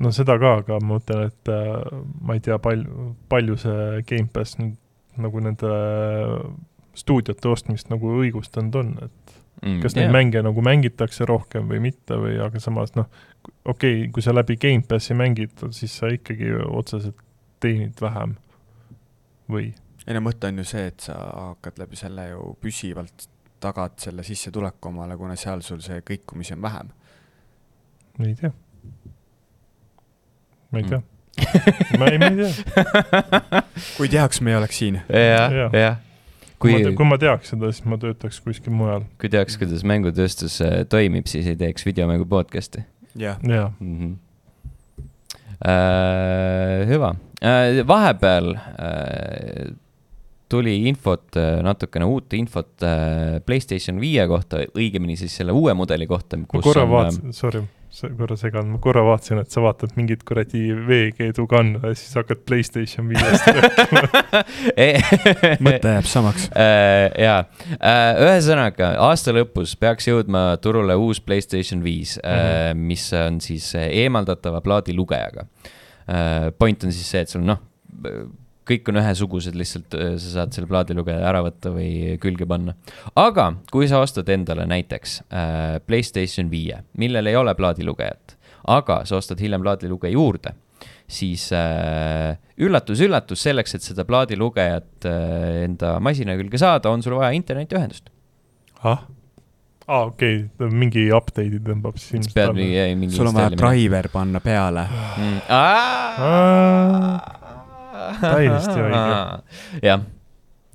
no seda ka, aga ma mõtlen, et äh, ma ei tea, palju, palju see Gamepass nüüd nagu nende stuudiote ostmist nagu õigustanud on, et mm, kas neid yeah. mänge nagu mängitakse rohkem või mitte või, aga samas noh, okei okay,, kui sa läbi Gamepassi mängid, siis sa ikkagi otseselt teenid vähem või? ei no mõte on ju see, et sa hakkad läbi selle ju püsivalt tagad selle sissetuleku omale, kuna seal sul see kõikumisi on vähem. ei tea ma ei tea mm. ma ei, ma ei tea. [laughs] kui teaks, me ei oleks siin ja,. jah, jah kui, kui, ma, kui ma teaks seda, siis ma töötaks kuskil mujal. kui teaks, kuidas mängutööstus äh, toimib, siis ei teeks videomängu podcast'i. jah ja. mm. -hmm. Äh, hüva äh,, vahepeal äh, tuli infot, äh, natukene uut infot äh, Playstation viie kohta, õigemini siis selle uue mudeli kohta. ma korra vaatasin, sorry korra segan, ma korra vaatasin, et sa vaatad mingit kuradi veekeedu kanna ja siis hakkad Playstation viiest [laughs] rääkima mõte jääb samaks uh,. [laughs] jaa uh,, ühesõnaga aasta lõpus peaks jõudma turule uus Playstation viis mm, -hmm. uh, mis on siis eemaldatava plaadilugejaga uh,. Point on siis see, et sul noh kõik on ühesugused, lihtsalt äh, sa saad selle plaadilugeja ära võtta või külge panna. aga kui sa ostad endale näiteks äh, Playstation viie, millel ei ole plaadilugejat, aga sa ostad hiljem plaadilugeja juurde, siis üllatus-üllatus äh,, selleks, et seda plaadilugejat äh, enda masina külge saada, on sul vaja internetiühendust. ah? aa ah,, okei okay., mingi update'i tõmbab siis ilmselt alla. sul on vaja driver panna peale mm.. Täiesti [laughs] õige. jah,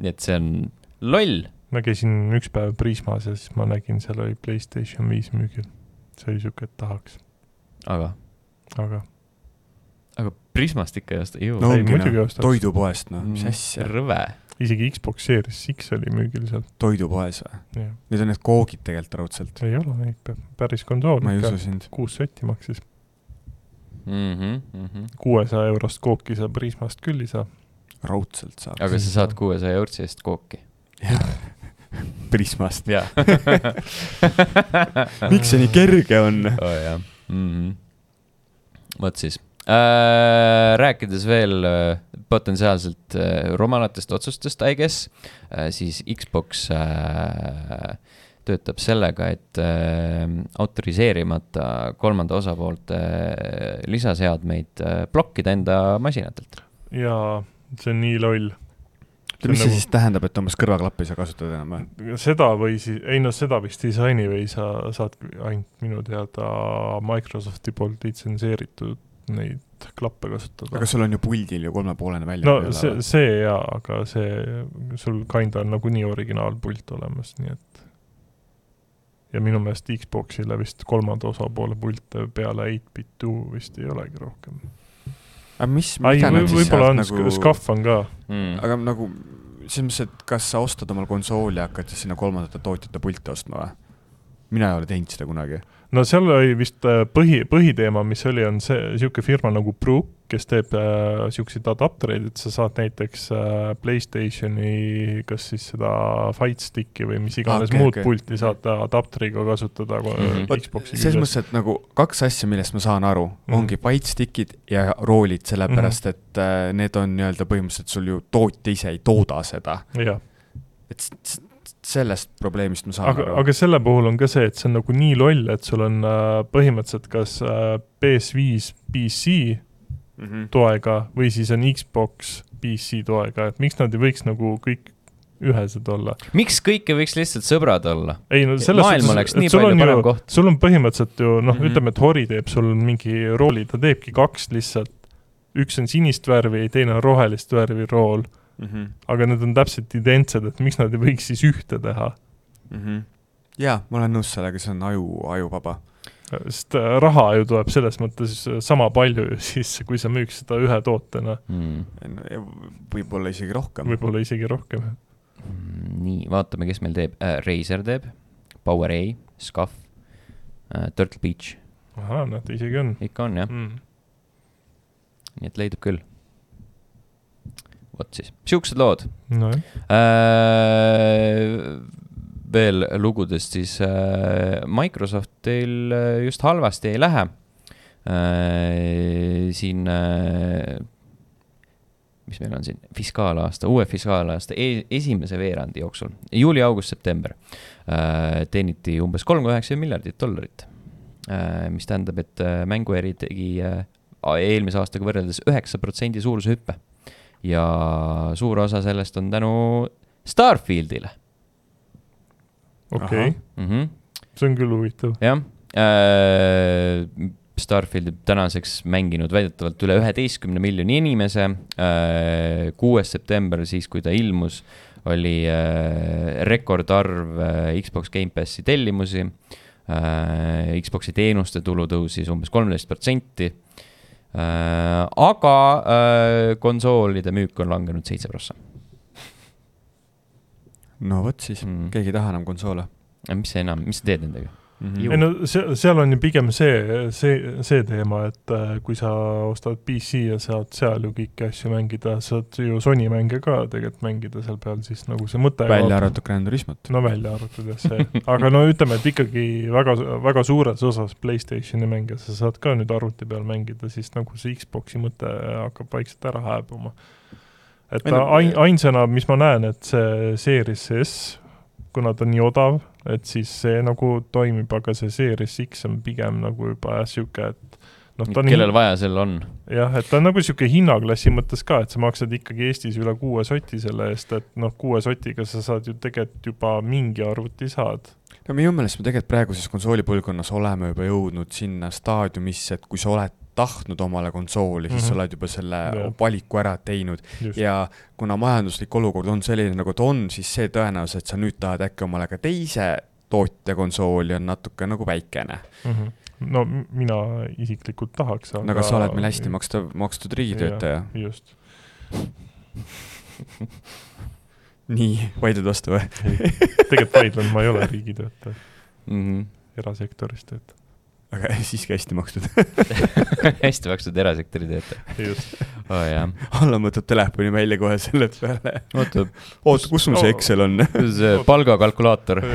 nii et see on loll. ma käisin üks päev Prismas ja siis ma nägin, seal oli Playstation viis müügil. see oli siuke, et tahaks. aga? aga? aga Prismast ikka ei osta, ju. no ongi noh, toidupoest, noh, mis mm, asja. rõve. isegi Xbox Series X oli müügil seal. toidupoes või? Need on need koogid tegelikult raudselt. ei ole, ikka päris konsool. ma ei usu sind. kuus sotti maksis. Kuuesaja eurost kooki sa Prismast küll ei saa. raudselt saab. aga sa saad kuuesaja eurtsi eest kooki Prismast. [laughs] miks see nii kerge on oh,? mm -hmm.. vot siis äh,. rääkides veel äh, potentsiaalselt äh, rumalatest otsustest, I guess äh,, siis Xbox äh, töötab sellega, et äh, autoriseerimata kolmanda osapoolte äh, lisaseadmeid äh, blokkida enda masinatelt. jaa, see on nii loll. mis see nagu... siis tähendab, et umbes kõrvaklappi ei saa kasutada enam või? seda või siis, ei noh, seda vist disaini või sa saad ainult minu teada Microsofti poolt litsenseeritud neid klappe kasutada. aga sul on ju puldil ju kolmepoolene välja. no see, see jaa, aga see, sul kinda on nagunii originaalpult olemas, nii et ja minu meelest Xboxile vist kolmanda osapoole pilte peale 8-bit 2 vist ei olegi rohkem. aga mis, mida nad siis on nagu... SCAF on ka mm.. aga nagu selles mõttes, et kas sa ostad omal konsooli ja hakkad siis sinna kolmandate tootjate pilte ostma või? Mina ei ole teinud seda kunagi. no seal oli vist äh, põhi, põhiteema, mis oli, on see, niisugune firma nagu Brook, kes teeb niisuguseid äh, adaptereid, et sa saad näiteks äh, Playstationi, kas siis seda Fight Sticki või mis iganes okay, muud okay. pulti saad adapteriga kasutada mm -hmm. Xbox'i selles mõttes, et nagu kaks asja, millest ma saan aru mm, -hmm. ongi Fight Stickid ja roolid, sellepärast mm -hmm. et äh, need on nii-öelda põhimõtteliselt sul ju tootja ise ei tooda seda. et sellest probleemist ma saan aga, aru. aga selle puhul on ka see, et see on nagu nii loll, et sul on äh, põhimõtteliselt kas äh, PS5 PC mm -hmm. toega või siis on Xbox PC toega, et miks nad ei võiks nagu kõik ühesed olla. miks kõik ei võiks lihtsalt sõbrad olla? ei no selles maailm suhtes, oleks nii palju parem ju, koht. sul on põhimõtteliselt ju noh mm -hmm., ütleme, et Hori teeb sul mingi rooli, ta teebki kaks lihtsalt. üks on sinist värvi, teine on rohelist värvi rool mm. -hmm. aga need on täpselt identsed, et miks nad ei võiks siis ühte teha mm? -hmm. jaa, ma olen nõus sellega, see on aju, ajuvaba sest äh, raha ju tuleb selles mõttes äh, sama palju ju [laughs] sisse, kui sa müüks seda ühe tootena mm.. võib-olla isegi rohkem. võib-olla isegi rohkem mm,. nii, vaatame, kes meil teeb äh,. Razer teeb, PowerA, Scuff äh,, Turtle Beach. ahah, näed, isegi on. ikka on jah mm.. nii et leidub küll. Vot siis, siuksed lood. nojah äh, veel lugudest, siis äh, Microsoftil äh, just halvasti ei lähe äh,. siin äh,, mis meil on siin, fiskaalaasta, uue fiskaalaasta e esimese veerandi jooksul, juuli, august, september äh,, teeniti umbes kolm koma üheksa miljardit dollarit äh,. mis tähendab, et äh, mänguäri tegi äh, eelmise aastaga võrreldes üheksa protsendi suuruse hüppe. Ja suur osa sellest on tänu Starfieldile okei okay. mm, -hmm. see on küll huvitav. jah äh,, Starfieldi tänaseks mänginud väidetavalt üle üheteistkümne miljoni inimese äh,. kuues september, siis kui ta ilmus, oli äh, rekordarv äh, Xbox Gamepassi tellimusi äh,. Xbox'i teenuste tulu tõusis umbes kolmteist protsenti äh,. Aga äh, konsoolide müük on langenud seitse prossa no vot siis mm., keegi ei taha enam konsoole. mis sa enam, mis sa teed nendega? Mm. -hmm. ei no see, seal on ju pigem see, see, see teema, et äh, kui sa ostad PC ja saad seal ju kõiki asju mängida, saad ju Sony mänge ka tegelikult mängida seal peal, siis nagu see mõte välja arvatud Gran Turismot. no välja arvatud jah, see, aga no ütleme, et ikkagi väga, väga suures osas PlayStationi mänge sa saad ka nüüd arvuti peal mängida, siis nagu see Xbox'i mõte hakkab vaikselt ära hääbuma. et ain-, ainsana, mis ma näen, et see Series S kuna ta on nii odav, et siis see nagu toimib, aga see Series X on pigem nagu juba jah, niisugune, et noh, ta on kellel vaja sel on. jah, et ta on nagu niisugune hinnaklassi mõttes ka, et sa maksad ikkagi Eestis üle kuue soti selle eest, et noh, kuue sotiga sa saad ju tegelikult juba mingi arvuti saad no minu meelest me tegelikult praeguses konsoolipõlvkonnas oleme juba jõudnud sinna staadiumisse, et kui sa oled tahtnud omale konsooli, siis mm -hmm. sa mhm. oled juba selle ja. valiku ära teinud. ja kuna majanduslik olukord on selline, nagu ta on, siis see tõenäosus, et sa nüüd tahad äkki omale ka teise tootja konsooli, on natuke nagu väikene mm. -hmm no mina isiklikult tahaks, aga no aga sa oled meil hästi makstav, makstud riigitöötaja. just [laughs] nii, vaidled vastu või? tegelikult vaidlen, ma ei ole riigitöötaja mm. -hmm. erasektoris töötan aga [laughs] siiski hästi makstud [laughs] hästi makstud erasektori töötaja. just oh,. Allan võtab telefoni välja kohe selle peale. oota, oota, kus sul see Excel on? see palgakalkulaator [laughs]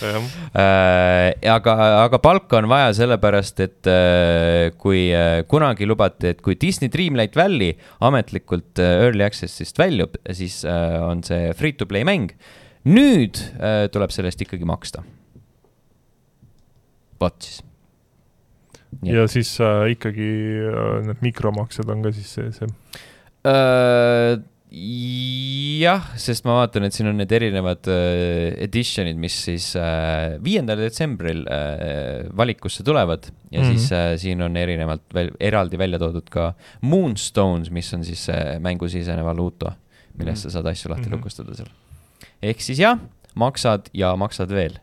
Äh, aga, aga palka on vaja sellepärast, et äh, kui äh, kunagi lubati, et kui Disney Dreamlight Valley ametlikult Early Access'ist väljub, siis on see free to play mäng nüüd äh, tuleb selle eest ikkagi maksta. vot siis. ja siis äh, ikkagi äh, need mikromaksed on ka siis sees, jah äh,? jah, sest ma vaatan, et siin on need erinevad äh, edition'id, mis siis äh, viiendal äh, detsembril äh, valikusse tulevad ja mm -hmm. siis äh, siin on erinevalt veel eraldi välja toodud ka Moonstones, mis on siis äh, mängu sisene valuuta, millest mm -hmm. sa saad asju lahti mm -hmm. lukustada seal ehk siis jah, maksad ja maksad veel.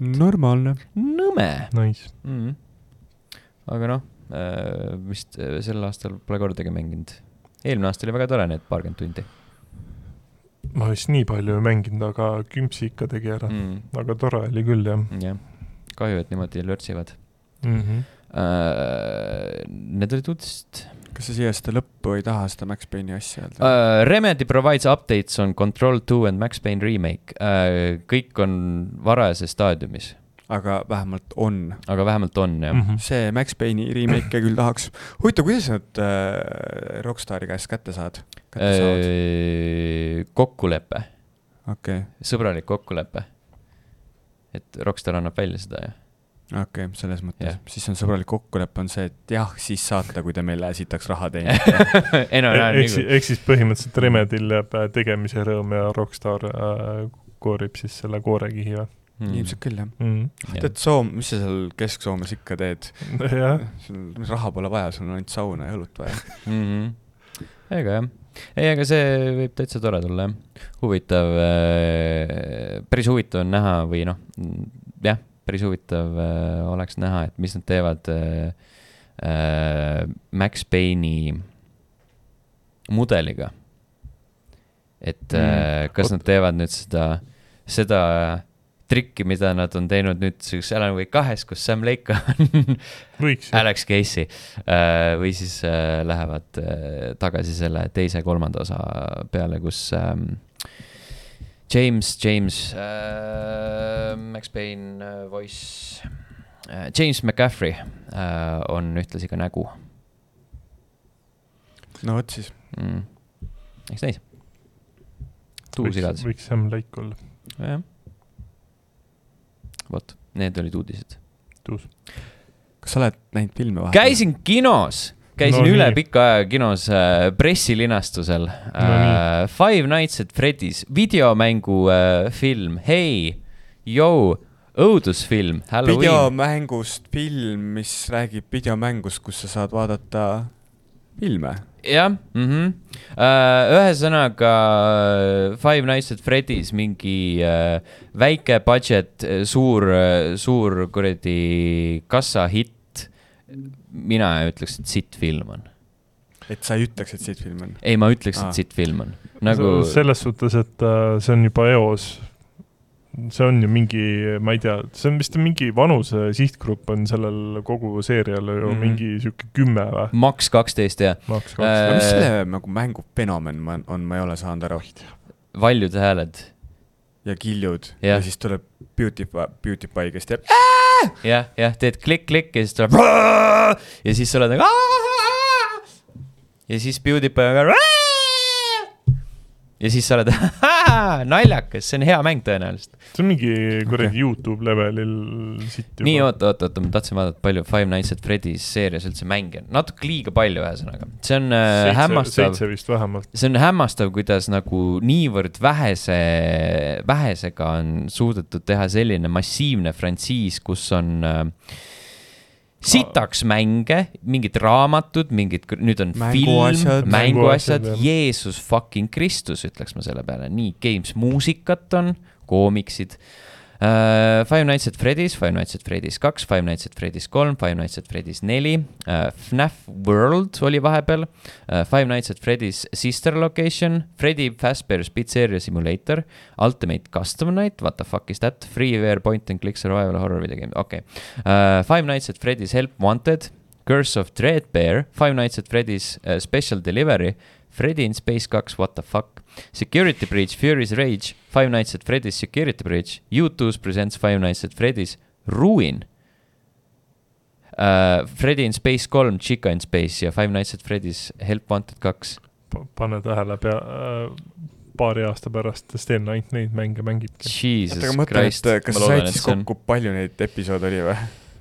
normaalne. nõme. Nice mm. -hmm. aga noh äh,, vist äh, sel aastal pole kordagi mänginud. eelmine aasta oli väga tore, need paarkümmend tundi. ma vist nii palju ei mänginud, aga kümpsi ikka tegi ära mm.. aga tore oli küll, jah. jah, kahju, et niimoodi lörtsivad mm. -hmm. Uh, need olid uudised kas sa siia seda lõppu ei taha, seda Max Payne'i asja öelda uh,? Remedy provides updates on Control two and Max Payne remake uh,. kõik on varajases staadiumis. aga vähemalt on. aga vähemalt on, jah mm. -hmm. see Max Payne'i remake'e küll tahaks. huvitav, kuidas nad uh, Rockstari käest kätte saad? Uh, kokkulepe. okei okay.. sõbralik kokkulepe. et Rockstar annab välja seda, jah okei okay,, selles mõttes yeah., siis on sõbralik kokkulepe on see, et jah, siis saata, kui te meile sitaks raha teenite ei no ehk siis, ehk siis põhimõtteliselt Remedil jääb äh, tegemise rõõm ja Rockstar äh, koorib siis selle koorekihi või? Mm. ilmselt küll jah mm.. tead, Soom, mis sa seal Kesk-Soomes ikka teed [laughs] sul raha pole vaja, sul on ainult sauna ja õlut vaja [laughs] mm. -hmm. ega jah, ei, aga see võib täitsa tore tulla jah. huvitav äh,, päris huvitav on näha või noh, jah päris huvitav äh, oleks näha, et mis nad teevad äh, äh, Max Payne'i mudeliga. et mm. kas nad teevad nüüd seda, seda trikki, mida nad on teinud nüüd selles Alan Wake kahes, kus Sam Lake on [laughs] Alex Casey või siis lähevad tagasi selle teise-kolmanda osa peale, kus ähm, James, James äh,, Max Payne äh, voice äh,, James McCaffrey äh, on ühtlasi ka nägu. no vot siis mm.. eks näis. tuus igatahes. võiks Sam Lake olla. jah. vot, need olid uudised. tuus. kas sa oled näinud filme vahepeal? käisin kinos käisin no, üle nii. pika aja kinos äh, pressilinastusel no,. Äh, Five Nights at Freddy's videomängu äh, film, hei, joo, õudusfilm, Halloween. videomängust film, mis räägib videomängust, kus sa saad vaadata filme. jah mm -hmm., ühesõnaga Five Nights at Freddy's mingi äh, väike budget, suur, suur kuradi kassahitt mina ütleks, et sitt film on. et sa ei ütleks, et sitt film on? ei, ma ütleks, et sitt film on. nagu. selles suhtes, et äh, see on juba eos see on ju mingi, ma ei tea, see on vist mingi vanuse sihtgrupp on sellel kogu seerial ju mm -hmm. mingi sihuke kümme või? Max kaksteist, jah. Äh,. mis selle nagu mängu fenomen on, ma ei ole saanud aru. valjud hääled. Ja kiljud ja. ja siis tuleb Beautify, Beautify, kes teeb. jah, jah, teed klikk-klikk ja siis tuleb. ja siis sa oled nagu. ja siis Beautify on ka ja siis sa oled [laughs] naljakas, see on hea mäng tõenäoliselt. see on mingi kuradi okay. Youtube levelil sitt juba. nii, oota, oota, oota, ma tahtsin vaadata, palju Five Nights at Freddy's seerias üldse mänge on, natuke liiga palju, ühesõnaga. see on äh, seitse, hämmastav. seitse vist vähemalt. see on hämmastav, kuidas nagu niivõrd vähese, vähesega on suudetud teha selline massiivne frantsiis, kus on äh, sitaks mänge, mingid raamatud, mingid, nüüd on mänguasjad, film, mänguasjad, Jeesus fucking Kristus, ütleks ma selle peale, nii, games, muusikat on, koomiksid uh,. Five Nights at Freddy's, Five Nights at Freddy's kaks, Five Nights at Freddy's kolm, Five Nights at Freddy's neli uh,. FNAF World oli vahepeal uh,. Five Nights at Freddy's Sister Location, Freddy Fazbear's Pizzeria Simulator, Ultimate Custom Night, what the fuck is that? Freeware point and click survival horror video game, okei okay. uh,. Five Nights at Freddy's Help Wanted. Curse of Dreadbear, Five Nights at Freddy's uh, Special Delivery, Freddy in Space kaks, what the fuck. Security Breach, Fury's Rage, Five Nights at Freddy's Security Breach, U2's presents Five Nights at Freddy's, Ruin uh,. Freddy in Space kolm, Chica in Space ja Five Nights at Freddy's Help Wanted kaks. pane tähele, pea äh, paari aasta pärast Sten ainult neid mänge mängibki. Jesus Christ. kas sa said siis kokku, palju neid episoode oli või?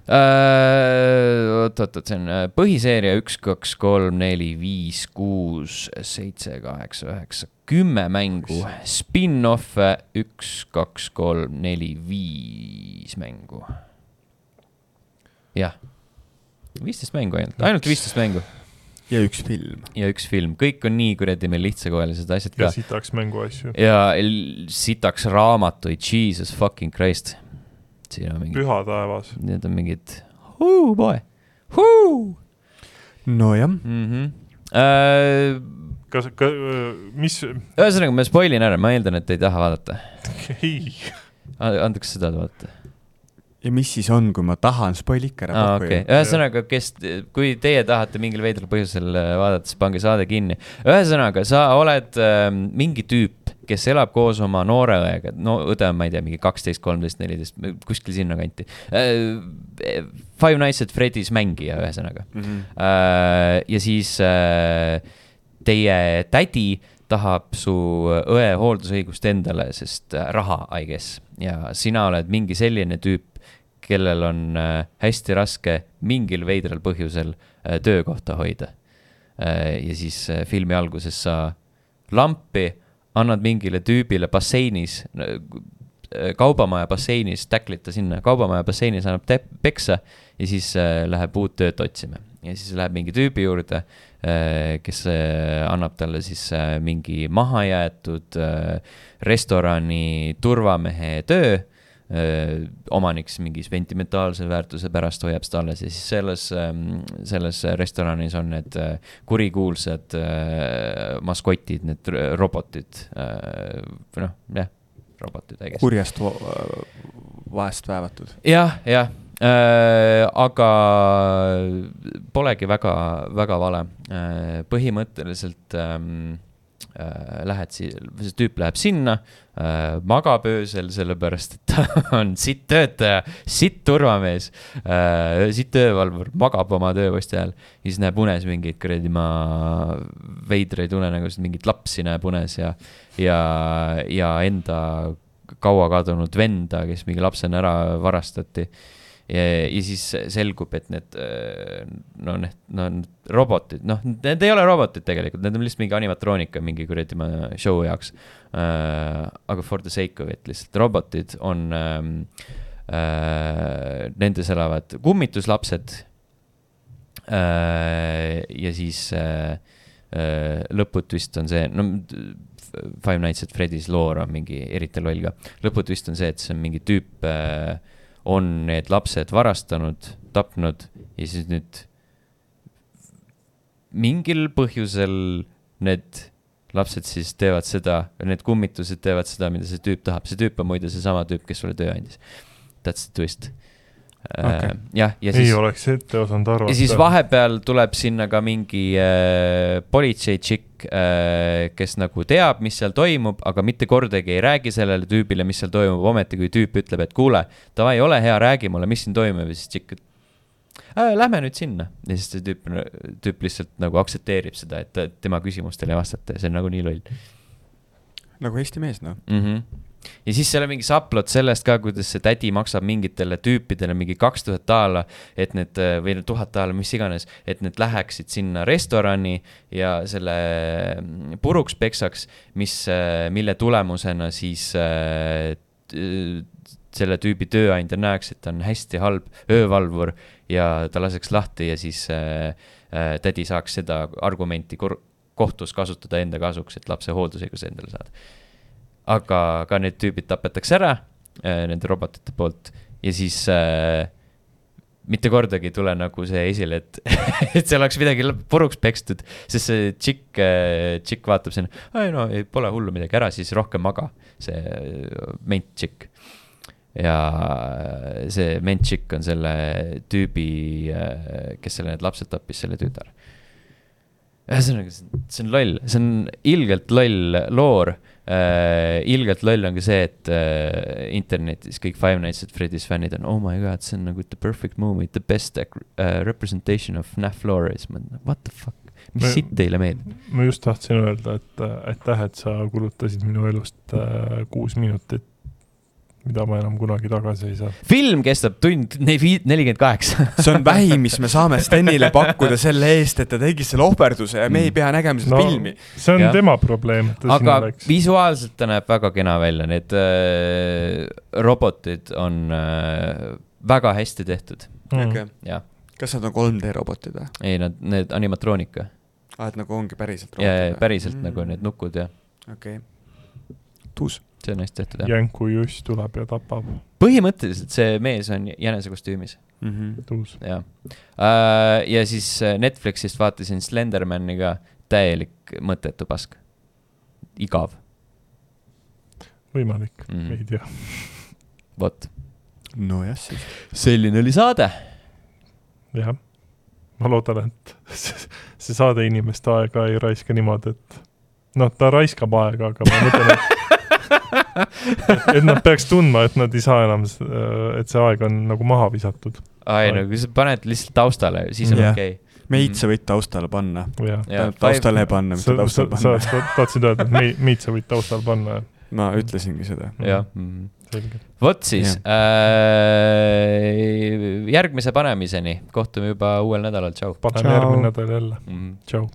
Äh, see on äh, põhiseeria üks, kaks, kolm, neli, viis, kuus, seitse, kaheksa, üheksa, kümme mängu. Spin-off'e üks, kaks, kolm, neli, viis mängu. jah, viisteist mängu ainult, ainult viisteist mängu ja üks film. ja üks film, kõik on nii kuradi meil lihtsakoelised asjad ka. ja sitaks mänguasju. ja sitaks raamatuid, jesus fucking christ siin on mingid. püha taevas. Need on mingid, huu poe, huu. nojah mm. -hmm. Äh, kas, ka, mis? ühesõnaga, ma spoil in ära, ma eeldan, et te ei taha vaadata. ei. andeks seda vaadata ja mis siis on, kui ma tahan, spoil ikka ära ah,. okei okay., ühesõnaga, kes, kui teie tahate mingil veidral põhjusel äh, vaadata, siis pange saade kinni. ühesõnaga, sa oled äh, mingi tüüp, kes elab koos oma noore õega, no õde on, ma ei tea, mingi kaksteist, kolmteist, neliteist, kuskil sinnakanti äh,. Five Nights at Freddy's mängija, ühesõnaga mm. -hmm. Äh, ja siis äh, teie tädi tahab su õe hooldusõigust endale, sest äh, raha, I guess. ja sina oled mingi selline tüüp, kellel on äh, hästi raske mingil veidral põhjusel äh, töökohta hoida. ja siis filmi alguses sa lampi annad mingile tüübile basseinis, kaubamaja basseinis, täklid ta sinna, kaubamaja basseinis annab peksa ja siis äh, läheb uut tööd otsima. ja siis läheb mingi tüübi juurde äh,, kes äh, annab talle siis mingi mahajäetud restorani turvamehe töö omanik siis mingi sentimentaalse väärtuse pärast hoiab seda alles ja siis selles, selles restoranis on need kurikuulsad maskotid, need robotid, noh, jah, robotid. kurjast vaest väevatud. jah, jah äh,, aga polegi väga, väga vale äh,. põhimõtteliselt ähm, äh, lähed si-, see tüüp läheb sinna äh,, magab öösel, sellepärast et ta [laughs] on sitt töötaja, sitt turvamees äh,, sitt öövalvur, magab oma tööposti ajal. ja siis näeb unes mingeid kuradi ma veidraid unenägusid, mingit lapsi näeb unes ja, ja, ja enda kaua kadunud venda, kes mingi lapsena ära varastati ja, siis selgub, et need no need, no need robotid, noh, need ei ole robotid tegelikult, need on lihtsalt mingi animatroonika mingi kuradi show jaoks äh,. aga for the sake of it lihtsalt robotid on ähm, äh,, nendes elavad kummituslapsed äh,. ja siis äh, äh, lõputvist on see, no Five Nights at Freddy's loor on mingi eriti loll ka. lõputvist on see, et see on mingi tüüp äh, on need lapsed varastanud, tapnud ja siis nüüd mingil põhjusel need lapsed siis teevad seda, need kummitused teevad seda, mida see tüüp tahab, see tüüp on muide seesama tüüp, kes sulle töö andis. That's the twist okay.. Äh, jah, ja siis. ei oleks ette osanud arvata. ja siis vahepeal tuleb sinna ka mingi äh, politseitšikk äh,, kes nagu teab, mis seal toimub, aga mitte kordagi ei räägi sellele tüübile, mis seal toimub, ometi kui tüüp ütleb, et kuule, davai, ole hea, räägi mulle, mis siin toimub ja siis tšikk äh,. Lähme nüüd sinna ja siis see tüüp, tüüp lihtsalt nagu aktsepteerib seda, et tema küsimustele ei vastata ja see on nagu nii loll. nagu Eesti mees, noh mm -hmm ja siis seal on mingi saplot sellest ka, kuidas see tädi maksab mingitele tüüpidele mingi kaks tuhat daala, et need või tuhat daala, mis iganes, et need läheksid sinna restorani ja selle mm, puruks peksaks, mis, mille tulemusena siis äh, selle tüübi tööandja näeks, et ta on hästi halb öövalvur ja ta laseks lahti ja siis äh, äh, tädi saaks seda argumenti kohtus kasutada enda kasuks, et lapse hooldusõiguse endale saada aga ka need tüübid tapetakse ära äh, nende robotite poolt ja siis äh, mitte kordagi ei tule nagu see esile, et [laughs] et seal oleks midagi puruks pekstud, sest see tšikk äh,, tšikk vaatab sinna, ei no ei, pole hullu midagi, ära siis rohkem maga, see äh, ment tšikk. ja see ment tšikk on selle tüübi äh,, kes selle need lapsed tappis, selle tütar. ühesõnaga, see on loll, see on ilgelt loll loor äh, ilgelt loll on ka see, et äh, internetis kõik Five Nights at Freddy's fännid on, oh my god, see on nagu the perfect movie, the best uh, representation of FNAF lore, siis ma olen, what the fuck, mis sitt teile meeldib? ma just tahtsin öelda, et aitäh, et sa kulutasid minu elust äh, kuus minutit mida ma enam kunagi tagasi ei saa. film kestab tund nelikümmend kaheksa. see on vähim, mis me saame [laughs] Stenile pakkuda selle eest, et ta tegi selle ohverduse ja me ei mm. pea nägema seda no, filmi. see on ja. tema probleem. aga visuaalselt ta näeb väga kena välja, need äh, robotid on äh, väga hästi tehtud mm.. Okay. kas nad on 3D robotid või? ei, nad, need animatroonika. aa, et nagu ongi päriselt robotid? päriselt mm. nagu need nukud, jah. okei okay.. Tuus see on hästi tehtud, jah. jänku Juss tuleb ja tapab. põhimõtteliselt see mees on jänese kostüümis mm. -hmm. tuus. jah uh,. ja siis äh, Netflixist vaatasin Slendermani ka, täielik mõttetu pask. igav. võimalik mm, -hmm. ei tea. vot. nojah, siis. selline oli saade. jah, ma loodan, et see saade inimeste aega ei raiska niimoodi, et noh, ta raiskab aega, aga ma mõtlen, et [laughs] et nad peaks tundma, et nad ei saa enam, et see aeg on nagu maha visatud. aa ei no kui sa paned lihtsalt taustale, siis on yeah. okei okay. meid sa võid taustale panna. taustale panna, mitte taustale panna. sa tahtsid öelda, et meid, meid sa võid taustale panna, jah? ma ütlesingi seda. jah mm -hmm. vot siis, äh, järgmise panemiseni, kohtume juba uuel nädalal, tšau. paneme järgmine nädal jälle mm, -hmm. tšau